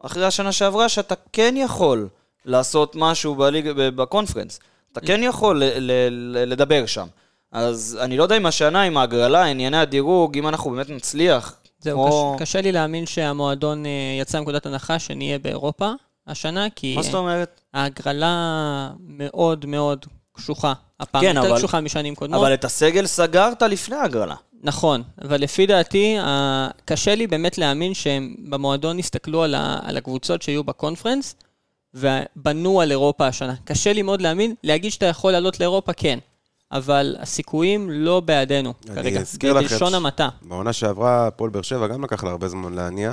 Speaker 1: אחרי השנה שעברה, שאתה כן יכול לעשות משהו בליג... בקונפרנס. אתה כן יכול ל... ל... ל... לדבר שם. אז אני לא יודע אם השנה, עם ההגרלה, ענייני הדירוג, אם אנחנו באמת נצליח.
Speaker 2: זהו,
Speaker 1: כמו-
Speaker 2: קש, קשה לי להאמין שהמועדון אה, יצא מנקודת הנחה שנהיה באירופה השנה, כי
Speaker 1: מה זאת אומרת?
Speaker 2: ההגרלה מאוד מאוד קשוחה. הפעם
Speaker 1: כן,
Speaker 2: יותר
Speaker 1: אבל-
Speaker 2: קשוחה משנים קודמות.
Speaker 1: אבל את הסגל סגרת לפני ההגרלה.
Speaker 2: נכון, אבל לפי דעתי, קשה לי באמת להאמין שהם במועדון הסתכלו על, ה, על הקבוצות שיהיו בקונפרנס, ובנו על אירופה השנה. קשה לי מאוד להאמין, להגיד שאתה יכול לעלות לאירופה, כן. אבל הסיכויים לא בעדינו
Speaker 3: אני
Speaker 2: כרגע, בלשון
Speaker 3: ש-
Speaker 2: המעטה.
Speaker 3: בעונה שעברה, הפועל באר שבע גם לקח לה הרבה זמן להניע,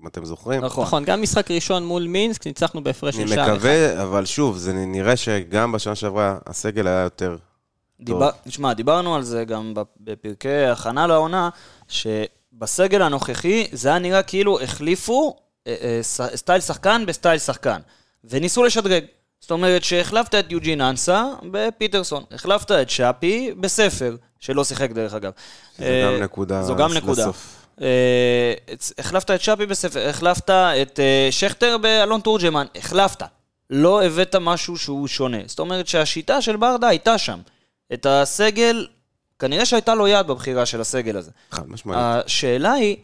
Speaker 3: אם אתם זוכרים.
Speaker 1: נכון.
Speaker 2: נכון, גם משחק ראשון מול מינסק, ניצחנו בהפרש
Speaker 3: אני
Speaker 2: של שער אחד.
Speaker 3: מקווה, אבל שוב, זה נראה שגם בשנה שעברה הסגל היה יותר...
Speaker 1: דיבר, תשמע, דיברנו על זה גם בפ- בפרקי הכנה לעונה, שבסגל הנוכחי זה היה נראה כאילו החליפו אה, אה, סטייל שחקן בסטייל שחקן, וניסו לשדרג. זאת אומרת שהחלפת את יוג'ין אנסה בפיטרסון, החלפת את שפי בספר, שלא שיחק דרך אגב. אה,
Speaker 3: גם נקודה
Speaker 1: זו גם נקודה.
Speaker 3: לסוף.
Speaker 1: אה, החלפת את שפי בספר, החלפת את אה, שכטר באלון תורג'מן, החלפת. לא הבאת משהו שהוא שונה. זאת אומרת שהשיטה של ברדה הייתה שם. את הסגל, כנראה שהייתה לו יד בבחירה של הסגל הזה.
Speaker 3: חד משמעית.
Speaker 1: השאלה היא,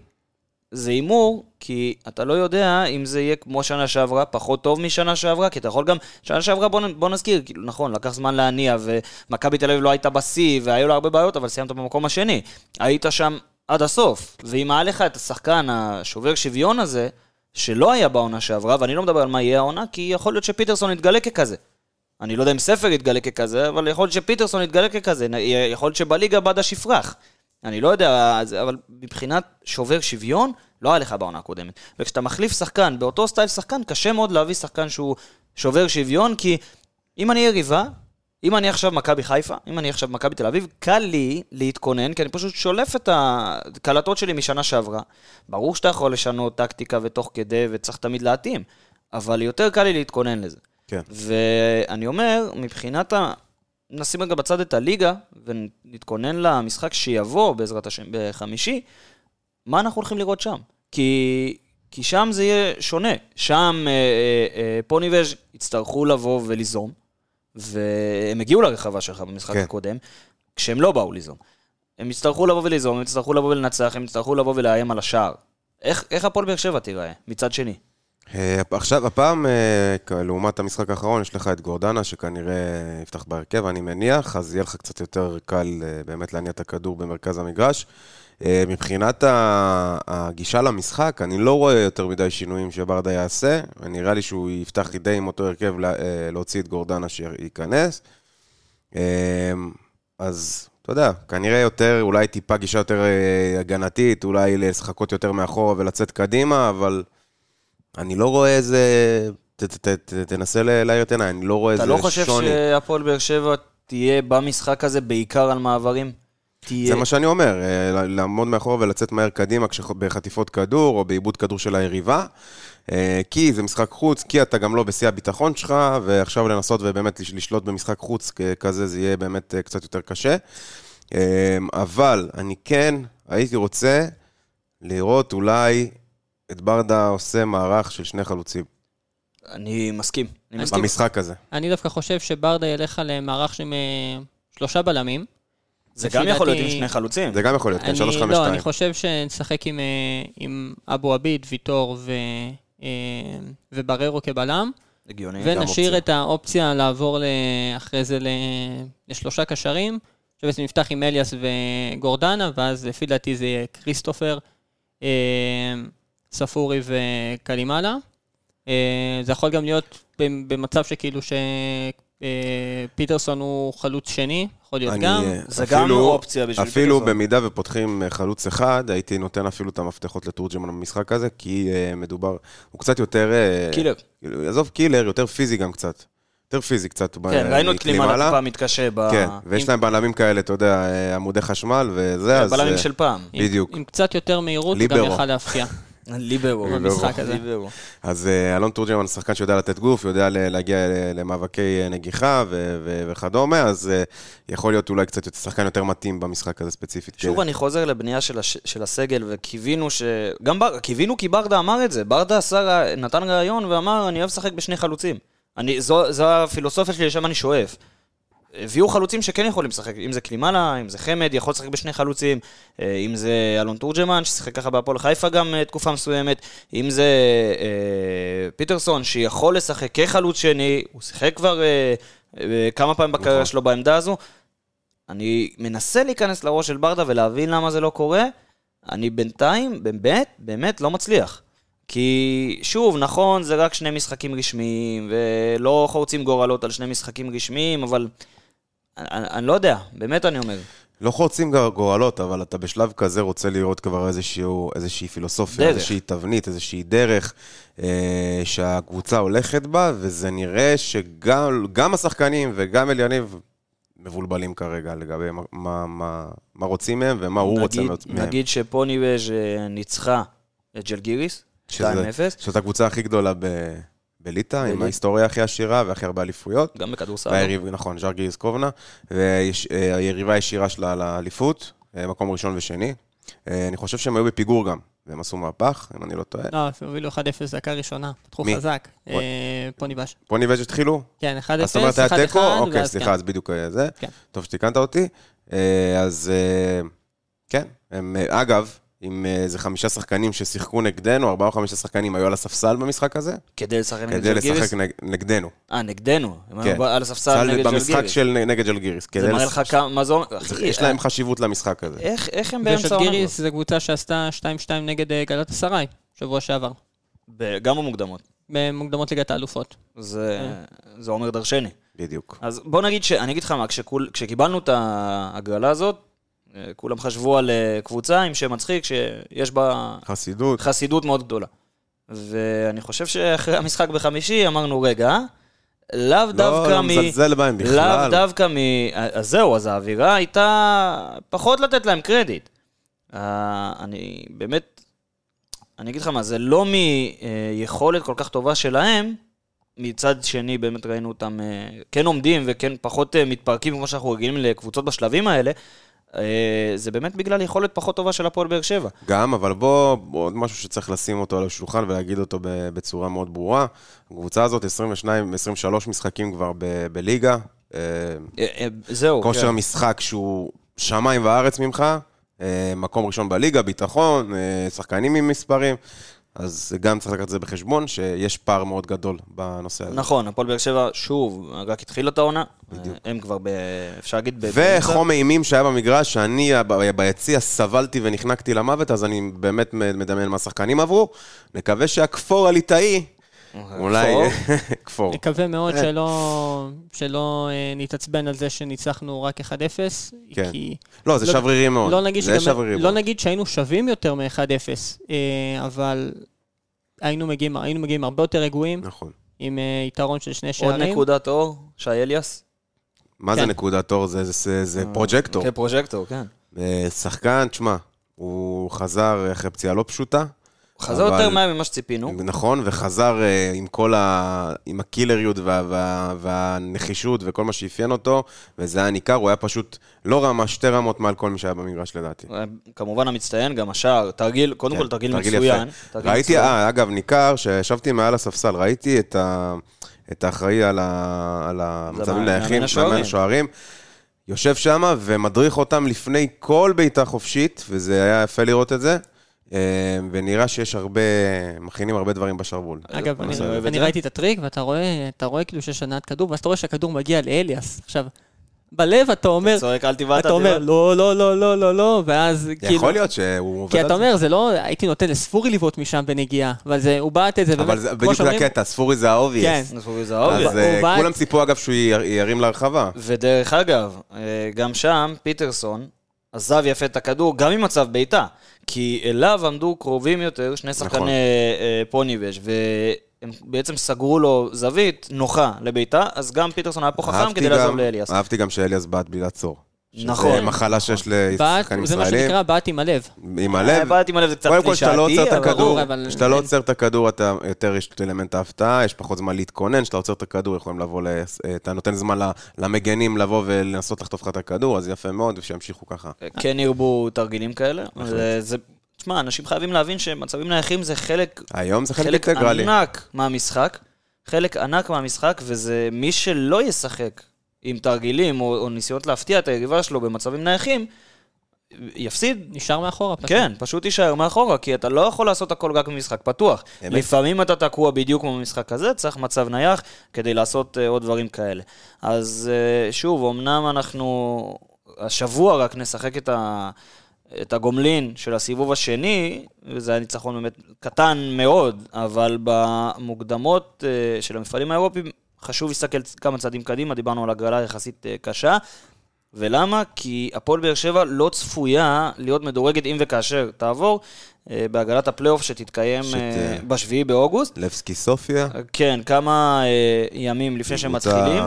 Speaker 1: זה הימור, כי אתה לא יודע אם זה יהיה כמו שנה שעברה, פחות טוב משנה שעברה, כי אתה יכול גם, שנה שעברה בוא, בוא נזכיר, כאילו, נכון, לקח זמן להניע, ומכבי תל אביב לא הייתה בשיא, והיו לה הרבה בעיות, אבל סיימת במקום השני. היית שם עד הסוף, ואם היה לך את השחקן השובר שוויון הזה, שלא היה בעונה שעברה, ואני לא מדבר על מה יהיה העונה, כי יכול להיות שפיטרסון יתגלה ככזה. אני לא יודע אם ספר יתגלה ככזה, אבל יכול להיות שפיטרסון יתגלה ככזה, יכול להיות שבליגה בדש יפרח. אני לא יודע, אבל מבחינת שובר שוויון, לא היה לך בעונה הקודמת. וכשאתה מחליף שחקן באותו סטייל שחקן, קשה מאוד להביא שחקן שהוא שובר שוויון, כי אם אני יריבה, אם אני עכשיו מכבי חיפה, אם אני עכשיו מכבי תל אביב, קל לי להתכונן, כי אני פשוט שולף את הקלטות שלי משנה שעברה. ברור שאתה יכול לשנות טקטיקה ותוך כדי, וצריך תמיד להתאים, אבל יותר קל לי להתכונן לזה.
Speaker 3: כן.
Speaker 1: ואני אומר, מבחינת ה... נשים רגע בצד את הליגה, ונתכונן למשחק שיבוא, בעזרת השם, בחמישי, מה אנחנו הולכים לראות שם? כי, כי שם זה יהיה שונה. שם אה, אה, אה, פוני וז' יצטרכו לבוא וליזום, והם הגיעו לרחבה שלך במשחק
Speaker 3: כן.
Speaker 1: הקודם, כשהם לא באו ליזום. הם יצטרכו לבוא וליזום, הם יצטרכו לבוא ולנצח, הם יצטרכו לבוא ולאיים על השער. איך, איך הפועל באר שבע תיראה, מצד שני?
Speaker 3: אה, עכשיו, הפעם, אה, לעומת המשחק האחרון, יש לך את גורדנה, שכנראה יפתח בהרכב, אני מניח, אז יהיה לך קצת יותר קל אה, באמת להניע את הכדור במרכז המגרש. מבחינת הגישה למשחק, אני לא רואה יותר מדי שינויים שברדה יעשה. נראה לי שהוא יפתח די עם אותו הרכב לה- להוציא את גורדנה שייכנס. אז אתה יודע, כנראה יותר, אולי טיפה גישה יותר הגנתית, אולי לשחקות יותר מאחורה ולצאת קדימה, אבל אני לא רואה איזה... ת, ת, ת, תנסה ל- להאיר את עיניי, אני לא רואה איזה
Speaker 1: אתה
Speaker 3: שוני.
Speaker 1: לא חושב שהפועל באר שבע תהיה במשחק הזה בעיקר על מעברים? תהיה...
Speaker 3: זה מה שאני אומר, אה, לעמוד מאחורה ולצאת מהר קדימה כשח- בחטיפות כדור או בעיבוד כדור של היריבה. אה, כי זה משחק חוץ, כי אתה גם לא בשיא הביטחון שלך, ועכשיו לנסות ובאמת לש- לשלוט במשחק חוץ כזה, זה יהיה באמת אה, קצת יותר קשה. אבל אני כן הייתי רוצה לראות אולי את ברדה עושה מערך של שני חלוצים
Speaker 1: אני מסכים. אני מסכים.
Speaker 3: במשחק הזה.
Speaker 2: אני דווקא חושב שברדה ילך על אה, מערך של אה, שלושה בלמים.
Speaker 1: זה גם יכול להיות עם שני חלוצים.
Speaker 3: זה גם יכול להיות, כן,
Speaker 2: אני-
Speaker 3: 3-5-2.
Speaker 2: לא, אני חושב שנשחק עם, אה, עם אבו עביד, ויטור ו, ובררו כבלם,
Speaker 1: הגיוני.
Speaker 2: ונשאיר. את האופציה לעבור אחרי זה לשלושה קשרים, שבעצם נפתח עם אליאס וגורדנה, ואז לפי דעתי זה יהיה כריסטופר, ספורי וקלימאלה. אה, זה יכול גם להיות במצב שכאילו שפיטרסון הוא חלוץ שני, יכול להיות
Speaker 3: אני,
Speaker 2: גם.
Speaker 3: אה,
Speaker 1: זה גם
Speaker 3: אפילו-
Speaker 1: אופציה בשביל
Speaker 3: אפילו
Speaker 1: פיטרסון.
Speaker 3: במידה ופותחים אה, חלוץ אחד, הייתי נותן אפילו את המפתחות לתורג'מן במשחק הזה, כי אה, מדובר, הוא קצת יותר... אה,
Speaker 1: קילר.
Speaker 3: כאילו, עזוב קילר, יותר פיזי גם קצת. יותר פיזי קצת.
Speaker 1: כן, ראינו את. קלימאלה טיפה מתקשה ב...
Speaker 3: כן, ויש להם בלמים כאלה, אתה יודע, אה, עמודי חשמל וזה, אז...
Speaker 1: בלמים
Speaker 3: אה,
Speaker 1: של פעם.
Speaker 2: עם-
Speaker 3: בדיוק.
Speaker 2: עם קצת יותר מהירות, גם. יכל להפתיע.
Speaker 1: ליברו.
Speaker 2: במשחק הזה.
Speaker 3: אז אה, אלון תורג'מן שחקן שיודע לתת גוף, יודע להגיע למאבקי אה, נגיחה וכדומה, אז אה, יכול להיות אולי קצת שחקן יותר מתאים במשחק הזה ספציפית.
Speaker 1: שוב
Speaker 3: כן.
Speaker 1: אני חוזר לבנייה של, הסגל, וקיווינו ש... גם. קיווינו כי ברדה אמר את זה. ברדה נתן רעיון ואמר, אני אוהב לשחק בשני חלוצים. זו הפילוסופיה שלי, לשם אני שואף. הביאו חלוצים שכן יכולים לשחק, אם זה קלימאלה, אם זה חמד, יכול לשחק בשני חלוצים, אה, אם זה אלון תורג'מן, ששיחק ככה בהפועל חיפה גם אה, תקופה מסוימת, אם זה אה, פיטרסון, שיכול לשחק כחלוץ שני, הוא שיחק כבר אה, אה, כמה פעמים בקריירה
Speaker 3: נכון.
Speaker 1: שלו בעמדה הזו. אני מנסה להיכנס לראש של ברדה ולהבין למה זה לא קורה. אני בינתיים, באמת, באמת לא מצליח. כי שוב, נכון, זה רק שני משחקים רשמיים, ולא חורצים גורלות על שני משחקים רשמיים, אבל אני, אני לא יודע, באמת אני אומר.
Speaker 3: לא חורצים גורלות, אבל אתה בשלב כזה רוצה לראות כבר איזשהו, איזושהי פילוסופיה,
Speaker 1: דרך.
Speaker 3: איזושהי תבנית, איזושהי דרך אה, שהקבוצה הולכת בה, וזה נראה שגם גם השחקנים וגם אליניב מבולבלים כרגע לגבי מה, מה, מה, מה רוצים מהם ומה הוא רוצה
Speaker 1: נגיד,
Speaker 3: מהם.
Speaker 1: נגיד שפוניבז' אה, ניצחה את ג'לגיריס, 2-0.
Speaker 3: שזה- זאת הקבוצה הכי גדולה ב, בליטא, עם. ההיסטוריה הכי עשירה והכי הרבה אליפויות.
Speaker 1: גם בכדורסל.
Speaker 3: והיריב, נכון, ז'רגיריס קובנה, והיריבה הישירה שלה לאליפות, אה, מקום ראשון ושני. אה, אני חושב שהם היו בפיגור גם, והם עשו מהפך, אם אני לא טועה.
Speaker 2: לא, הובילו 1-0 דקה ראשונה, פתחו? חזק.
Speaker 3: וואי.
Speaker 2: אה, פוני בש.
Speaker 3: פוני וג' התחילו?
Speaker 2: כן, 1-0, 1-1,
Speaker 3: אז זאת אומרת היה תיקו? אוקיי,
Speaker 2: ואז
Speaker 3: סליחה,
Speaker 2: כן.
Speaker 3: אז בדיוק אה, זה.
Speaker 2: כן.
Speaker 3: טוב שתיקנת אותי. אה, אז אה, כן, הם, אה, אגב, עם אה, איזה חמישה שחקנים ששיחקו נגדנו, ארבעה או חמישה שחקנים היו על הספסל במשחק הזה,
Speaker 1: כדי לשחק נגד
Speaker 3: כדי
Speaker 1: ג'לגיריס?
Speaker 3: לשחק נג- נגדנו.
Speaker 1: אה, נגדנו.
Speaker 3: כן.
Speaker 1: על הספסל
Speaker 3: סל
Speaker 1: נגד
Speaker 3: במשחק
Speaker 1: ג'לגיריס.
Speaker 3: של נגד ג'לגיריס.
Speaker 1: זה
Speaker 3: כדי
Speaker 1: מראה לך כמה, מה זה אומר?
Speaker 3: יש להם חשיבות למשחק הזה.
Speaker 1: איך, איך הם באמצע העונה?
Speaker 2: ושלגיריס זו קבוצה שעשתה 2-2 נגד אה, גלת אסריי, שבוע שעבר.
Speaker 1: ב- גם במוקדמות.
Speaker 2: במוקדמות ליגת האלופות.
Speaker 1: זה, זה אומר דרשני.
Speaker 3: בדיוק.
Speaker 1: אז בוא נגיד ש... אני אגיד לך מה, כשקיבלנו את ההגרלה הזאת, אה, כולם חשבו על אה, קבוצה עם שם מצחיק, שיש בה
Speaker 3: חסידות.
Speaker 1: חסידות מאוד גדולה. ואני חושב שאחרי המשחק בחמישי אמרנו, רגע, לאו
Speaker 3: לא,
Speaker 1: דווקא
Speaker 3: לא
Speaker 1: מ...
Speaker 3: מזלזל בהם
Speaker 1: לאו
Speaker 3: בכלל.
Speaker 1: דווקא מ... אז זהו, אז האווירה הייתה פחות לתת להם קרדיט. אה, אני באמת, אני אגיד לך מה, זה לא מיכולת כל כך טובה שלהם, מצד שני באמת ראינו אותם אה, כן עומדים וכן פחות אה, מתפרקים כמו שאנחנו רגילים לקבוצות בשלבים האלה. אה, זה באמת בגלל יכולת פחות טובה של הפועל באר שבע.
Speaker 3: גם, אבל בוא, עוד משהו שצריך לשים אותו על השולחן ולהגיד אותו בצורה מאוד ברורה. הקבוצה הזאת, 22, 23 משחקים כבר ב- בליגה. אה,
Speaker 1: אה, זהו.
Speaker 3: כושר
Speaker 1: כן.
Speaker 3: משחק שהוא שמיים וארץ ממך, מקום ראשון בליגה, ביטחון, שחקנים עם מספרים. אז גם צריך לקחת את זה בחשבון, שיש פער מאוד גדול בנושא הזה.
Speaker 1: נכון, הפועל באר שבע, שוב, רק התחילה את העונה. הם כבר, ב... אפשר להגיד,
Speaker 3: וחום אימים שהיה במגרש, שאני ביציע סבלתי ונחנקתי למוות, אז אני באמת מדמיין מה השחקנים עברו. נקווה שהכפור הליטאי, אולי... כפור.
Speaker 2: נקווה מאוד
Speaker 3: אה.
Speaker 2: שלא, שלא אה, נתעצבן על זה שניצחנו רק 1-0.
Speaker 3: כן.
Speaker 2: כי
Speaker 3: לא, זה
Speaker 2: לא-
Speaker 3: שברירי מאוד.
Speaker 2: לא נגיד,
Speaker 3: זה
Speaker 2: שגם,
Speaker 3: שברירי
Speaker 2: לא
Speaker 3: מאוד.
Speaker 2: נגיד שהיינו שווים יותר מ-1-0, אה, אבל היינו מגיעים, היינו מגיעים הרבה יותר רגועים,
Speaker 3: נכון.
Speaker 2: עם אה, יתרון של שני
Speaker 1: עוד
Speaker 2: שערים.
Speaker 1: נקודת אור, שי אליאס.
Speaker 3: מה זה
Speaker 2: כן.
Speaker 3: נקודת אור? זה- זה זה פרוג'קטור.
Speaker 1: כן, פרוג'קטור, כן.
Speaker 3: שחקן, תשמע, הוא חזר אחרי פציעה לא פשוטה.
Speaker 1: חזר
Speaker 3: אבל-
Speaker 1: יותר מהר ממה שציפינו.
Speaker 3: נכון, וחזר אה, עם כל ה... עם הקילריות וה... וה... והנחישות וכל מה שאפיין אותו, וזה היה ניכר, הוא היה פשוט לא רמה, שתי רמות מעל כל מי שהיה במגרש לדעתי.
Speaker 1: כמובן המצטיין, גם השער, תרגיל, קודם
Speaker 3: כן,
Speaker 1: כל תרגיל
Speaker 3: תרגיל
Speaker 1: מצוין.
Speaker 3: יפה.
Speaker 1: תרגיל
Speaker 3: ראיתי,
Speaker 1: מצוין.
Speaker 3: אה, אגב, ניכר שישבתי מעל הספסל, ראיתי את, ה... את האחראי על, ה... על המצבים נייחים. מאמן השוערים, יושב שם ומדריך אותם לפני כל בעיטה חופשית, וזה היה יפה לראות את זה. אה, ונראה שיש הרבה, מכינים הרבה דברים בשרוול.
Speaker 2: אגב, אני. ראיתי את הטריק, ואתה רואה, אתה רואה כאילו שיש הנעת כדור, ואז אתה רואה שהכדור מגיע לאליאס. עכשיו, בלב אתה אומר,
Speaker 1: צועק, אל תבעט,
Speaker 2: אתה אומר. לא, לא, לא, לא, לא, לא, ואז כאילו...
Speaker 3: יכול להיות שהוא עובד
Speaker 2: כי
Speaker 3: על
Speaker 2: אתה
Speaker 3: זה.
Speaker 2: אומר, זה לא, הייתי נותן לספורי לבעוט משם בנגיעה, אבל זה, הוא בעט את זה,
Speaker 3: אבל זה בדיוק זה הקטע, ספורי זה ה obvious.
Speaker 2: כן.
Speaker 1: זה
Speaker 3: אז
Speaker 1: obvious.
Speaker 3: אה, כולם ציפו אגב שהוא ירים להרחבה.
Speaker 1: ודרך אגב, אה, גם שם, פיטרסון עזב יפה את הכדור, גם עם מצב בעיטה. כי אליו עמדו קרובים יותר שני
Speaker 3: נכון.
Speaker 1: שחקני אה, פוניבז' והם בעצם סגרו לו זווית נוחה לבעיטה, אז גם פיטרסון היה פה חכם כדי לעזוב
Speaker 3: גם-
Speaker 1: לאליאס.
Speaker 3: אהבתי גם שאליאס בעט בלי לעצור.
Speaker 1: נכון.
Speaker 3: שזה מחלה שיש לשחקנים
Speaker 2: זה מה
Speaker 3: ישראלים.
Speaker 2: שנקרא בעט עם הלב.
Speaker 3: עם
Speaker 1: אה,
Speaker 3: הלב.
Speaker 1: בעט עם הלב זה קצת
Speaker 3: קודם כל, לא
Speaker 1: קלישאתי, אבל-
Speaker 2: ברור, אבל
Speaker 3: כשאתה לא עוצר את הכדור, אתה יותר יש את אלמנט ההפתעה, יש פחות זמן להתכונן, כשאתה עוצר את הכדור, יכולים לבוא, ל- אתה נותן זמן למגנים לבוא ולנסות לחטוף לך את הכדור, אז יפה מאוד, ושימשיכו ככה.
Speaker 1: כן ירבו תרגילים כאלה. זה- זה- תשמע, אנשים חייבים להבין שמצבים נייחים זה חלק
Speaker 3: היום זה חלק
Speaker 1: חלק
Speaker 3: אינטגרלי.
Speaker 1: ענק מהמשחק, חלק ענק מהמשחק, וזה מי שלא ישחק עם תרגילים או, או ניסיונות להפתיע את היריבה שלו במצבים נייחים, יפסיד.
Speaker 2: נשאר מאחורה. פשוט.
Speaker 1: כן, פשוט יישאר מאחורה, כי אתה לא יכול לעשות הכל רק במשחק פתוח.
Speaker 3: אמת.
Speaker 1: לפעמים אתה תקוע בדיוק כמו במשחק הזה, צריך מצב נייח כדי לעשות אה, עוד דברים כאלה. אז אה, שוב, אמנם אנחנו השבוע רק נשחק את, ה, את הגומלין של הסיבוב השני, וזה היה ניצחון באמת קטן מאוד, אבל במוקדמות אה, של המפעלים האירופיים חשוב להסתכל כמה צעדים קדימה, דיברנו על הגרלה יחסית אה, קשה. ולמה? כי הפועל באר שבע לא צפויה להיות מדורגת אם וכאשר תעבור אה, בהגרלת הפלייאוף שתתקיים
Speaker 3: שת-
Speaker 1: אה, בשביעי באוגוסט.
Speaker 3: לבסקי סופיה.
Speaker 1: כן, כמה ימים לפני שהם מתחילים.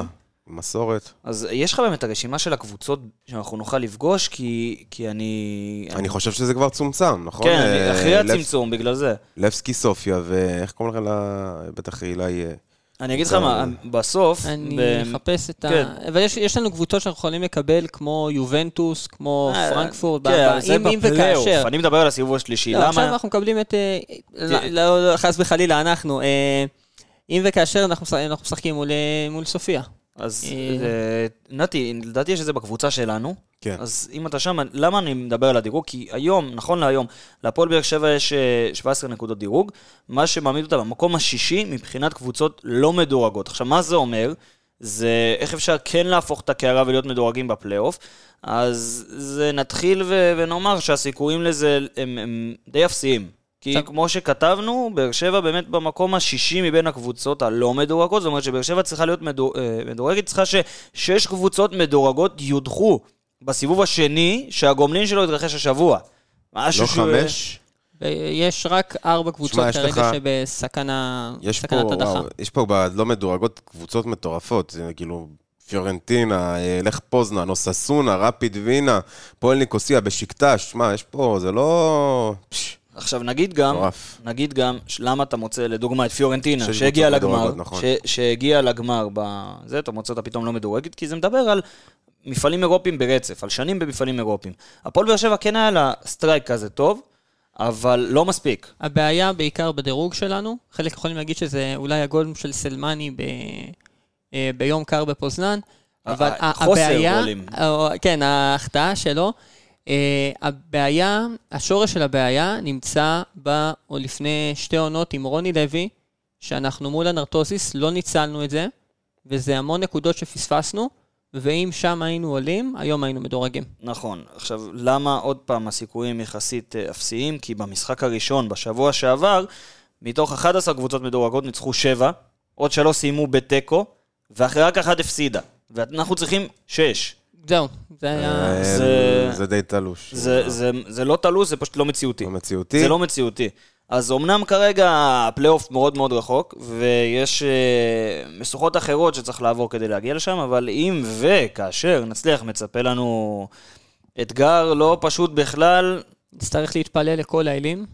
Speaker 3: מסורת.
Speaker 1: אז יש לך באמת הרשימה של הקבוצות שאנחנו נוכל לפגוש, כי, כי אני...
Speaker 3: אני חושב שזה כבר צומצם, נכון?
Speaker 1: כן, אחרי הצמצום, בגלל זה.
Speaker 3: לבסקי סופיה, ואיך קוראים לך. בטח אילי...
Speaker 1: אני אגיד לך מה, בסוף...
Speaker 2: אני אחפש את
Speaker 1: כן.
Speaker 2: ה... אבל יש, יש לנו קבוצות שאנחנו יכולים לקבל, כמו יובנטוס, כמו
Speaker 1: אה,
Speaker 2: פרנקפורט,
Speaker 1: כן,
Speaker 2: אם. וכאשר.
Speaker 1: אני מדבר על הסיבוב השלישי.
Speaker 2: לא, עכשיו
Speaker 1: למה?
Speaker 2: אנחנו מקבלים את... אה, לא, לא, לא, חס וחלילה, אנחנו. אה, אם וכאשר אנחנו משחק- אנחנו משחקים מול, מול סופיה.
Speaker 1: אז
Speaker 2: אה,
Speaker 1: אה, נתי, לדעתי יש את זה בקבוצה שלנו.
Speaker 3: כן.
Speaker 1: אז אם אתה שם, למה אני מדבר על הדירוג? כי היום, נכון להיום, להפועל באר שבע יש אה, 17 נקודות דירוג, מה שמעמיד אותה במקום השישי מבחינת קבוצות לא מדורגות. עכשיו, מה זה אומר? זה איך אפשר כן להפוך את הקערה ולהיות מדורגים בפלייאוף. אז זה נתחיל ו- ונאמר שהסיכויים לזה הם, הם די אפסיים. כי
Speaker 2: עכשיו-
Speaker 1: כמו שכתבנו, באר שבע באמת במקום השישי מבין הקבוצות הלא מדורגות, זאת אומרת שבאר שבע צריכה להיות מדור, אה, מדורגת, צריכה ששש קבוצות מדורגות יודחו בסיבוב השני, שהגומלין שלו יתרחש השבוע. משהו
Speaker 3: לא
Speaker 1: שהוא-
Speaker 3: חמש,
Speaker 2: ויש רק ארבע קבוצות
Speaker 3: יש
Speaker 2: כרגע
Speaker 3: לך-
Speaker 2: שבסכנה,
Speaker 3: יש פה,
Speaker 2: הדחה.
Speaker 3: וואו, יש פה בלא מדורגות קבוצות מטורפות, זה כאילו פיורנטינה, אה, לך פוזנן, אוססונה, רפיד וינה, פועל ניקוסיה, בשקטש, שמע, יש פה, זה לא... פש,
Speaker 1: עכשיו נגיד גם,
Speaker 3: מטורף.
Speaker 1: נגיד גם, למה אתה מוצא לדוגמה את פיורנטינה,
Speaker 3: שש
Speaker 1: שהגיעה לגמר,
Speaker 3: נכון.
Speaker 1: שהגיעה לגמר בזה, אתה מוצא אותה פתאום לא מדורגת, כי זה מדבר על מפעלים אירופיים ברצף, על שנים במפעלים אירופיים. הפועל באר שבע כן היה לה streak כזה טוב, אבל לא מספיק.
Speaker 2: הבעיה בעיקר בדירוג שלנו, חלק יכולים להגיד שזה אולי הגול של סלמני ב... אה, ביום קר בפוזנן, אבל
Speaker 1: ה-
Speaker 2: ה-
Speaker 1: חוסר
Speaker 2: הבעיה,
Speaker 1: גולים.
Speaker 2: כן, ההחטאה שלו, הבעיה, השורש של הבעיה נמצא ב... או לפני שתי עונות עם רוני לוי, שאנחנו מול האנורתוזיס לא ניצלנו את זה, וזה המון נקודות שפספסנו, ואם שם היינו עולים, היום היינו מדורגים.
Speaker 1: נכון. עכשיו, למה עוד פעם הסיכויים יחסית אה, אפסיים? כי במשחק הראשון, בשבוע שעבר, מתוך 11 קבוצות מדורגות ניצחו 7, עוד 3 סיימו בתיקו, ואחרי רק אחת הפסידה. ואנחנו צריכים 6.
Speaker 2: זהו, זה היה...
Speaker 3: אה,
Speaker 1: זה-
Speaker 3: זה די תלוש.
Speaker 1: זה, זה, זה לא תלוש, זה פשוט לא מציאותי.
Speaker 3: לא מציאותי.
Speaker 1: זה לא מציאותי. אז אמנם כרגע הפלייאוף מאוד מאוד רחוק, ויש אה, משוכות אחרות שצריך לעבור כדי להגיע לשם, אבל אם וכאשר נצליח, מצפה לנו אתגר לא פשוט בכלל.
Speaker 2: נצטרך להתפלל לכל האלים.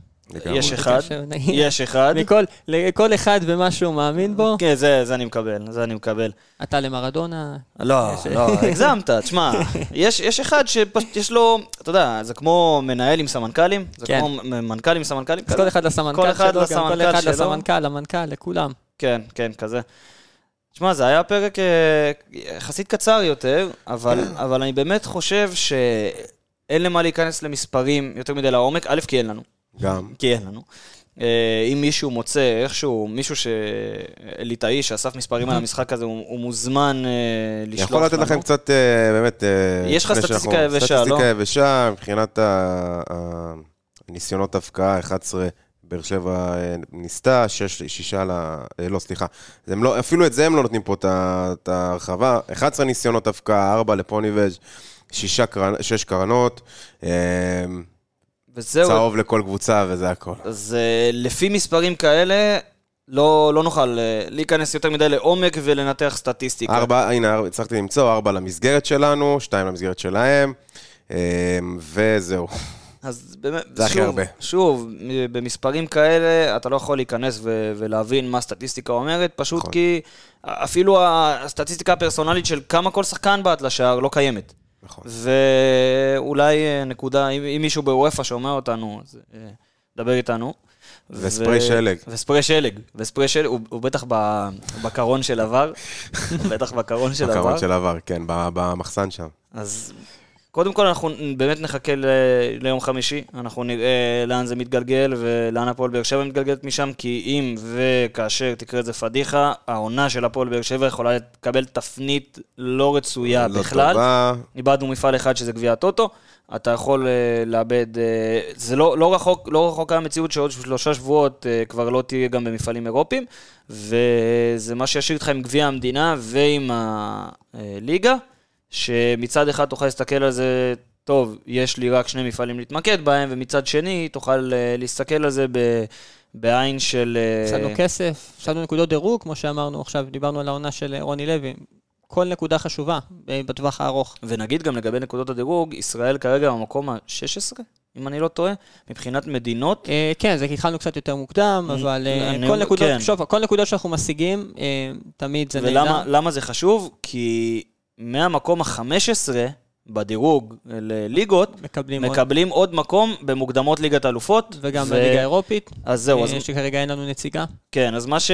Speaker 1: יש אחד. יש אחד.
Speaker 2: לכל, לכל אחד במה שהוא מאמין בו.
Speaker 1: כן, זה, זה אני מקבל, זה אני מקבל.
Speaker 2: אתה למרדונה.
Speaker 1: לא, לא, הגזמת, תשמע, יש, יש אחד שפשוט יש לו, אתה יודע, זה כמו מנהל עם סמנכ"לים, זה
Speaker 2: כן.
Speaker 1: כמו מנכ"ל עם סמנכ"לים.
Speaker 2: אז. כל אחד לסמנכ"ל
Speaker 1: כל אחד
Speaker 2: שלו, גם כל
Speaker 1: לסמנכ"ל
Speaker 2: אחד
Speaker 1: שלו.
Speaker 2: לסמנכ"ל, למנכ"ל, לכולם.
Speaker 1: כן, כן, כזה. תשמע, זה היה פרק אה, יחסית קצר יותר, אבל, אבל אני באמת חושב שאין למה להיכנס למספרים יותר מדי לעומק, א', כי אין לנו.
Speaker 3: גם.
Speaker 1: כי אין לנו. אה, אם מישהו מוצא איכשהו, מישהו ש... ליטאי שאסף מספרים על המשחק הזה, הוא, הוא מוזמן אה, לשלוח
Speaker 3: יכול לתת לכם קצת, אה, באמת... אה,
Speaker 1: יש לך סטטיסטיקה יבשה,
Speaker 3: סטטיסטיקה
Speaker 1: לא?
Speaker 3: יבשה, מבחינת הניסיונות הפקעה, 11, באר שבע ניסתה, 6, 6 ל... לא, סליחה. לא, אפילו את זה הם לא נותנים פה את ההרחבה. 11 ניסיונות הפקעה, 4 לפוניבז', 6 קרנות,
Speaker 1: וזהו,
Speaker 3: צהוב לכל קבוצה וזה הכל.
Speaker 1: אז אה, לפי מספרים כאלה, לא, לא נוכל אה, להיכנס יותר מדי לעומק ולנתח סטטיסטיקה.
Speaker 3: ארבע, הנה, הצלחתי למצוא, ארבע למסגרת שלנו, שתיים למסגרת שלהם, אה, וזהו.
Speaker 1: אז באמת,
Speaker 3: זה הכי הרבה.
Speaker 1: שוב, במספרים כאלה אתה לא יכול להיכנס ו- ולהבין מה הסטטיסטיקה אומרת, פשוט
Speaker 3: נכון.
Speaker 1: כי אפילו הסטטיסטיקה הפרסונלית של כמה כל שחקן בעט לשער לא קיימת.
Speaker 3: נכון.
Speaker 1: ואולי אה, נקודה, אם, אם מישהו בוופא שומע אותנו, אז אה, דבר איתנו.
Speaker 3: וספרי שלג.
Speaker 1: וספרי שלג. וספרי שלג, הוא, הוא בטח ב- בקרון של עבר. בטח בקרון של עבר.
Speaker 3: בקרון של עבר, כן, במחסן שם.
Speaker 1: אז קודם כל אנחנו באמת נחכה ל- ליום חמישי, אנחנו נראה לאן זה מתגלגל ולאן הפועל באר שבע מתגלגלת משם, כי אם וכאשר תקרה איזה פדיחה, העונה של הפועל באר שבע יכולה לקבל תפנית לא רצויה
Speaker 3: לא
Speaker 1: בכלל.
Speaker 3: טובה.
Speaker 1: איבדנו מפעל אחד שזה גביע הטוטו, אתה יכול אה, לאבד, אה, זה לא, לא רחוק, לא רחוק המציאות שעוד שלושה שבועות אה, כבר לא תהיה גם במפעלים אירופיים, וזה מה שישאיר אותך עם גביע המדינה ועם הליגה, שמצד אחד תוכל להסתכל על זה, טוב, יש לי רק שני מפעלים להתמקד בהם, ומצד שני תוכל אה, להסתכל על זה ב... בעין של... אה,
Speaker 2: הפסדנו כסף, הפסדנו נקודות דירוג, כמו שאמרנו עכשיו, דיברנו על העונה של אה, רוני לוי. כל נקודה חשובה בטווח הארוך.
Speaker 1: ונגיד גם לגבי נקודות הדירוג, ישראל כרגע במקום ה-16, אם אני לא טועה, מבחינת מדינות.
Speaker 2: כן, זה התחלנו קצת יותר מוקדם, אבל כל נקודות,
Speaker 1: כן.
Speaker 2: שוב, כל נקודות שאנחנו משיגים, תמיד זה
Speaker 1: ולמה
Speaker 2: נהדר.
Speaker 1: למה זה חשוב? כי מהמקום ה-15 בדירוג לליגות,
Speaker 2: מקבלים עוד,
Speaker 1: מקבלים עוד מקום במוקדמות ליגת האלופות.
Speaker 2: וגם
Speaker 1: ו-
Speaker 2: בליגה האירופית,
Speaker 1: אז זהו, אז
Speaker 2: אה, שכרגע אין לנו נציגה.
Speaker 1: כן, אז מה, ש...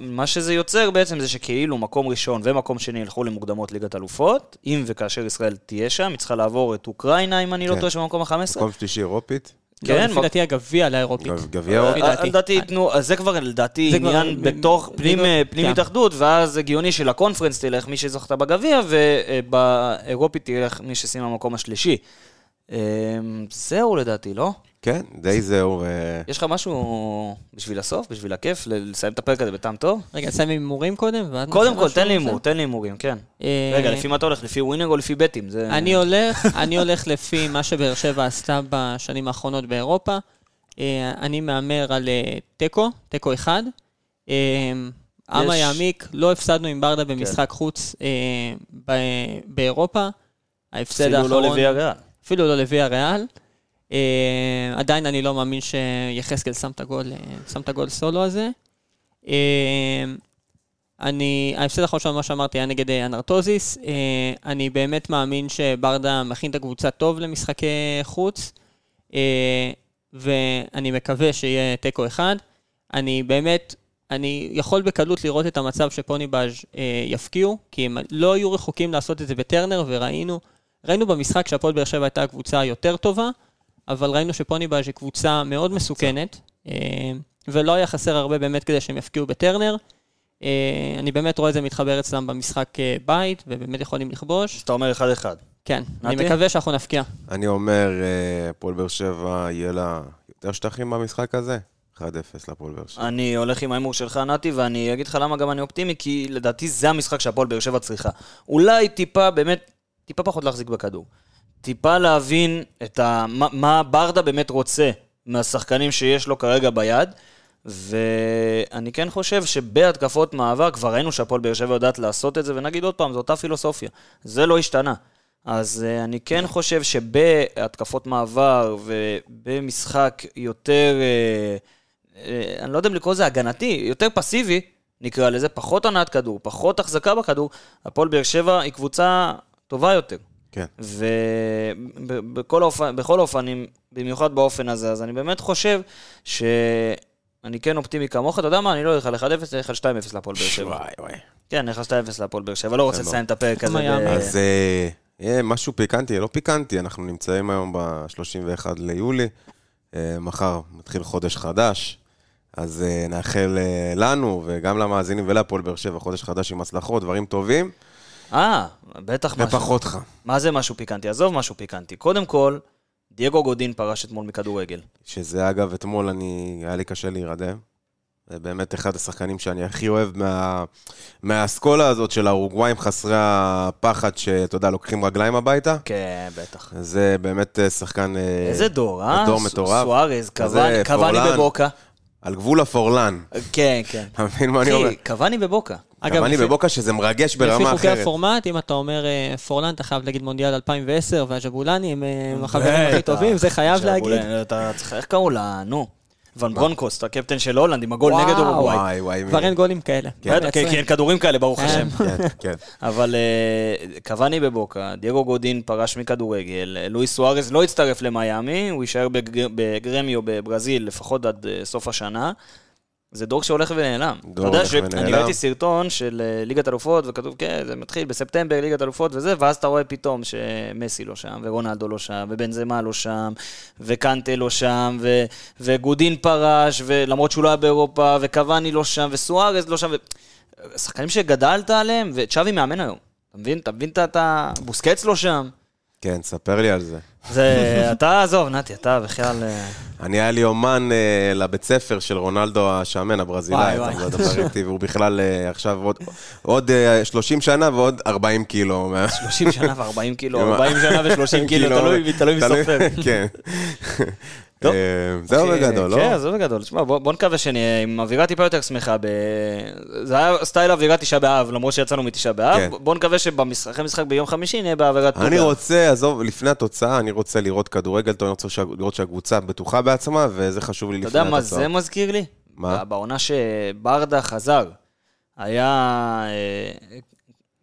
Speaker 1: מה- שזה יוצר בעצם זה שכאילו מקום ראשון ומקום שני ילכו למוקדמות ליגת אלופות, אם וכאשר ישראל תהיה שם, היא צריכה לעבור את אוקראינה, אם אני לא
Speaker 3: כן.
Speaker 1: טועה, שבמקום ה-15.
Speaker 3: מקום שלישי אירופית.
Speaker 1: כן,
Speaker 2: לא, לפי
Speaker 1: מק-
Speaker 2: דעתי הגביע לאירופית.
Speaker 3: גביע אירופית.
Speaker 2: לפי דעתי.
Speaker 1: לדעתי ייתנו, אז זה כבר לדעתי עניין
Speaker 2: מ-
Speaker 1: בתוך פנים,
Speaker 2: כן.
Speaker 1: התאחדות, ואז הגיוני שלקונפרנס תלך מי שזכתה בגביע, ובאירופית תלך מי שסיים במקום השלישי. זהו לדעתי, לא?
Speaker 3: כן, די זהו. אה,
Speaker 1: יש לך משהו בשביל הסוף, בשביל הכיף, לסיים את הפרק הזה בטעם טוב?
Speaker 2: רגע, נסיים עם הימורים קודם?
Speaker 1: קודם כל, תן לי? הימור, תן לי הימורים, כן.
Speaker 2: אה,
Speaker 1: רגע, לפי מה אתה הולך? לפי ווינר או לפי בטים? זה-
Speaker 2: אני הולך, אני הולך לפי מה שבאר שבע עשתה בשנים האחרונות באירופה. אה, אני מהמר על תיקו, תיקו אחד. אמה יעמיק, לא הפסדנו עם ברדה במשחק חוץ באירופה. ההפסד
Speaker 1: אפילו
Speaker 2: האחרון...
Speaker 1: לא לוויה ריאל.
Speaker 2: אפילו לא לוויה ריאל. אה, עדיין אני לא מאמין שיחזקאל שם את הגול, אה, סולו הזה. אה, אני, ההפסד האחרון שלנו, מה שאמרתי, היה נגד אנרטוזיס. אני באמת מאמין שברדה מכין את הקבוצה טוב למשחקי חוץ, ואני מקווה שיהיה תיקו אחד. אני באמת, אני יכול בקלות לראות את המצב שפוניבז' יפקיעו, כי הם לא היו רחוקים לעשות את זה בטרנר, וראינו, ראינו במשחק שהפועל באר שבע הייתה הקבוצה היותר טובה, אבל ראינו שפוניבאז' היא קבוצה מאוד מסוכנת, אה, ולא היה חסר הרבה באמת כדי שהם יפקיעו בטרנר. אה, אני באמת רואה את זה מתחבר אצלם במשחק אה, בית, ובאמת יכולים לכבוש.
Speaker 1: אז אתה אומר אחד-אחד.
Speaker 2: כן, אני
Speaker 1: נתי?
Speaker 2: מקווה שאנחנו נפקיע.
Speaker 3: אני אומר, הפועל באר שבע, יהיה לה יותר שטחים במשחק הזה? 1-0 לפועל באר שבע.
Speaker 1: אני הולך עם ההימור שלך, נתי, ואני אגיד לך למה גם אני אופטימי, כי לדעתי זה המשחק שהפועל באר שבע צריכה. אולי טיפה, באמת, טיפה פחות להחזיק בכדור. טיפה להבין את ה... מה, מה ברדה באמת רוצה מהשחקנים שיש לו כרגע ביד, ואני כן חושב שבהתקפות מעבר, כבר ראינו שהפועל באר שבע יודעת לעשות את זה, ונגיד עוד פעם, זו אותה פילוסופיה. זה לא השתנה. אז uh, אני כן חושב שבהתקפות מעבר ובמשחק יותר, uh, uh, אני לא יודע אם לקרוא לזה הגנתי, יותר פסיבי, נקרא לזה, פחות הנעת כדור, פחות החזקה בכדור, הפועל באר שבע היא קבוצה טובה יותר.
Speaker 3: כן.
Speaker 1: ובכל האופן, בכל האופנים, במיוחד באופן הזה, אז אני באמת חושב שאני כן אופטימי כמוך, אתה יודע מה, אני לא אלך על 1-0, אני אלך על 2-0 להפועל באר שבע.
Speaker 3: וואי וואי.
Speaker 1: כן, אני אלך על 2-0 להפועל באר שבע, לא רוצה
Speaker 3: יפה
Speaker 1: לסיים את הפרק הזה.
Speaker 3: אז אה, יהיה משהו פיקנטי, לא פיקנטי, אנחנו נמצאים היום ב-31 ליולי, אה, מחר מתחיל חודש חדש, אז אה, נאחל אה, לנו וגם למאזינים ולהפועל באר שבע חודש חדש עם הצלחות, דברים טובים,
Speaker 1: אה, בטח משהו.
Speaker 3: ופחות חם.
Speaker 1: מה זה משהו פיקנטי? עזוב משהו פיקנטי. קודם כל, דייגו גודין פרש אתמול מכדורגל.
Speaker 3: שזה אגב, אתמול אני, היה לי קשה להירדם. זה באמת אחד השחקנים שאני הכי אוהב מה, מהאסכולה הזאת של האורוגוואים חסרי הפחד, שאתה יודע, לוקחים רגליים הביתה.
Speaker 1: כן, בטח.
Speaker 3: זה באמת אה, שחקן... אה,
Speaker 1: איזה דור, אה?
Speaker 3: דור מטורף.
Speaker 1: סוארז, קוואני-. בבוקה.
Speaker 3: על גבול הפורלן.
Speaker 1: כן, כן.
Speaker 3: אתה מבין מה אני אומר?
Speaker 1: אחי, קוואני בבוקה.
Speaker 2: אגב,
Speaker 3: גם אני
Speaker 2: לפי-
Speaker 3: בבוקה שזה מרגש
Speaker 2: לפי
Speaker 3: ברמה
Speaker 2: חוקי
Speaker 3: אחרת.
Speaker 2: הפורמט, אם אתה אומר אה, פורלן, אתה חייב להגיד מונדיאל 2010, והז'בולני הם החברים הכי. טובים, זה חייב להגיד.
Speaker 1: ז'בולן, אתה צריך, איך קראו לה? נו. ון ברונקוסט, הקפטן של הולנד, עם הגול נגד אורוגוואי.
Speaker 3: וואי, וואי.
Speaker 2: כבר אין גולים כאלה.
Speaker 1: בטח, כי אין כדורים כאלה, ברוך
Speaker 2: כן.
Speaker 1: השם.
Speaker 3: כן, כן.
Speaker 1: אבל אה, קוואני בבוקה, דייגו גודין פרש מכדורגל, לואיס סוארז לא יצטרף למיאמי, הוא יישאר בג- בגרמיו בברזיל לפחות עד אה, סוף השנה. זה דור שהולך ונעלם.
Speaker 3: דור הולך
Speaker 1: שאני
Speaker 3: ונעלם.
Speaker 1: ראיתי סרטון של אה, ליגת אלופות, וכתוב, כן, זה מתחיל בספטמבר, ליגת אלופות וזה, ואז אתה רואה פתאום שמסי לא שם, ורונלדו לא שם, ובנזמה לא שם, וקנטה לא שם, ו- וגודין פרש, ולמרות שהוא לא היה באירופה, וקוואני לא שם, וסוארז לא שם, ו- שחקנים שגדלת עליהם, וצ'אבי מאמן היום. אתה מבין? אתה מבין את ה... בוסקץ לא שם.
Speaker 3: כן, ספר לי על זה.
Speaker 1: זה... אתה, עזוב, נתי, אתה בכלל... אה,
Speaker 3: אני היה לי אומן אה, לבית ספר של רונלדו השמן, הברזילאי, אתה
Speaker 1: וואי.
Speaker 3: מדבר איתי, והוא בכלל אה, עכשיו עוד- עוד אה, 30 שנה ועוד 40 קילו. מה-
Speaker 1: 30 שנה ו-40 קילו,
Speaker 3: עם ה-
Speaker 1: 40 שנה ו-30 קילו, תלוי מי סופר.
Speaker 3: כן.
Speaker 1: טוב.
Speaker 3: אה, זהו בגדול, לא?
Speaker 1: כן, זהו בגדול. תשמע, בוא נקווה שנהיה עם אווירה טיפה יותר שמחה. זה היה סטייל אווירה תשעה באב, למרות שיצאנו מתשעה באב.
Speaker 3: כן.
Speaker 1: בוא נקווה שאחרי משחק ביום חמישי נהיה באווירת
Speaker 3: אני
Speaker 1: פוגע.
Speaker 3: רוצה, עזוב, לפני התוצאה, אני רוצה לראות כדורגל, טוב, אני רוצה לראות שהקבוצה בטוחה בעצמה, וזה חשוב לי
Speaker 1: אתה
Speaker 3: לפני
Speaker 1: יודע
Speaker 3: התוצאה.
Speaker 1: מה זה מזכיר לי?
Speaker 3: מה?
Speaker 1: בעונה שברדה חזר, היה... אה,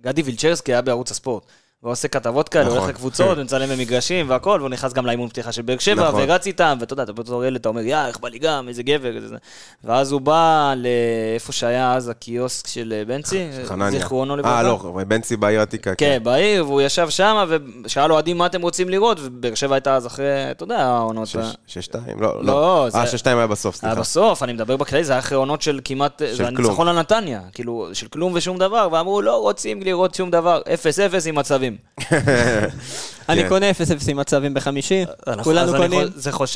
Speaker 1: גדי וילצ'רסקי היה בערוץ הספורט. והוא עושה כתבות כאלה,
Speaker 3: נכון.
Speaker 1: הולך לקבוצות, מצלם במגרשים והכל, והוא נכנס גם לאימון פתיחה של באר שבע,
Speaker 3: נכון.
Speaker 1: ורץ איתם, ואתה יודע, אתה בתור ילד, אתה אומר, יא, איך בא לי גם, איזה גבר. ואז הוא בא לאיפה שהיה אז הקיוסק של אה, בנצי. זיכרונו לברכה.
Speaker 3: אה, לא, בנצי בעיר העתיקה,
Speaker 1: כן, בעיר, והוא ישב שם, ושאל אוהדים מה אתם רוצים לראות, ובאר שבע הייתה אז אחרי, אתה יודע, העונות... ה-
Speaker 3: שש- שש שתיים? לא,
Speaker 1: לא,
Speaker 3: לא. אה, שש שתיים היה בסוף,
Speaker 1: היה
Speaker 3: סליחה.
Speaker 1: בסוף, אני מדבר בכללי, זה היה אחרי עונות של כמעט, זה
Speaker 3: כלום.
Speaker 1: הניצחון על נתניה, כאילו, של כלום ושום דבר, ואמרו, לא רוצים לראות שום דבר, אפס אפס עם מצבים.
Speaker 2: אני
Speaker 3: כן.
Speaker 2: קונה 0-0 עם מצבים בחמישי,
Speaker 1: אנחנו-
Speaker 2: כולנו
Speaker 1: אז אני
Speaker 2: קונים.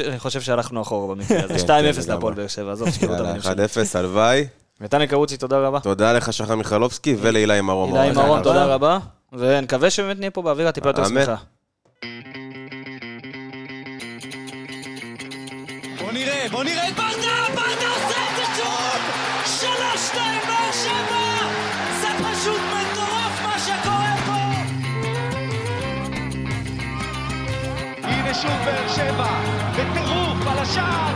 Speaker 1: אני חושב שהלכנו אחורה במקרה הזה,
Speaker 3: כן,
Speaker 1: 2-0
Speaker 3: כן,
Speaker 1: להפועל. באר שבע, עזוב, שקיבלו את שלי.
Speaker 3: 1-0, הלוואי.
Speaker 1: נתניה קרוצי, תודה רבה.
Speaker 3: תודה לך, שחר מיכלובסקי, ולאילי מרום. העורך.
Speaker 1: אהרון, תודה רבה, ונקווה שבאמת נהיה פה באווירה טיפה יותר. שמחה.
Speaker 4: בוא נראה, בוא נראה את ברדה, ברדה הנה שוב באר שבע, בטירוף על השער,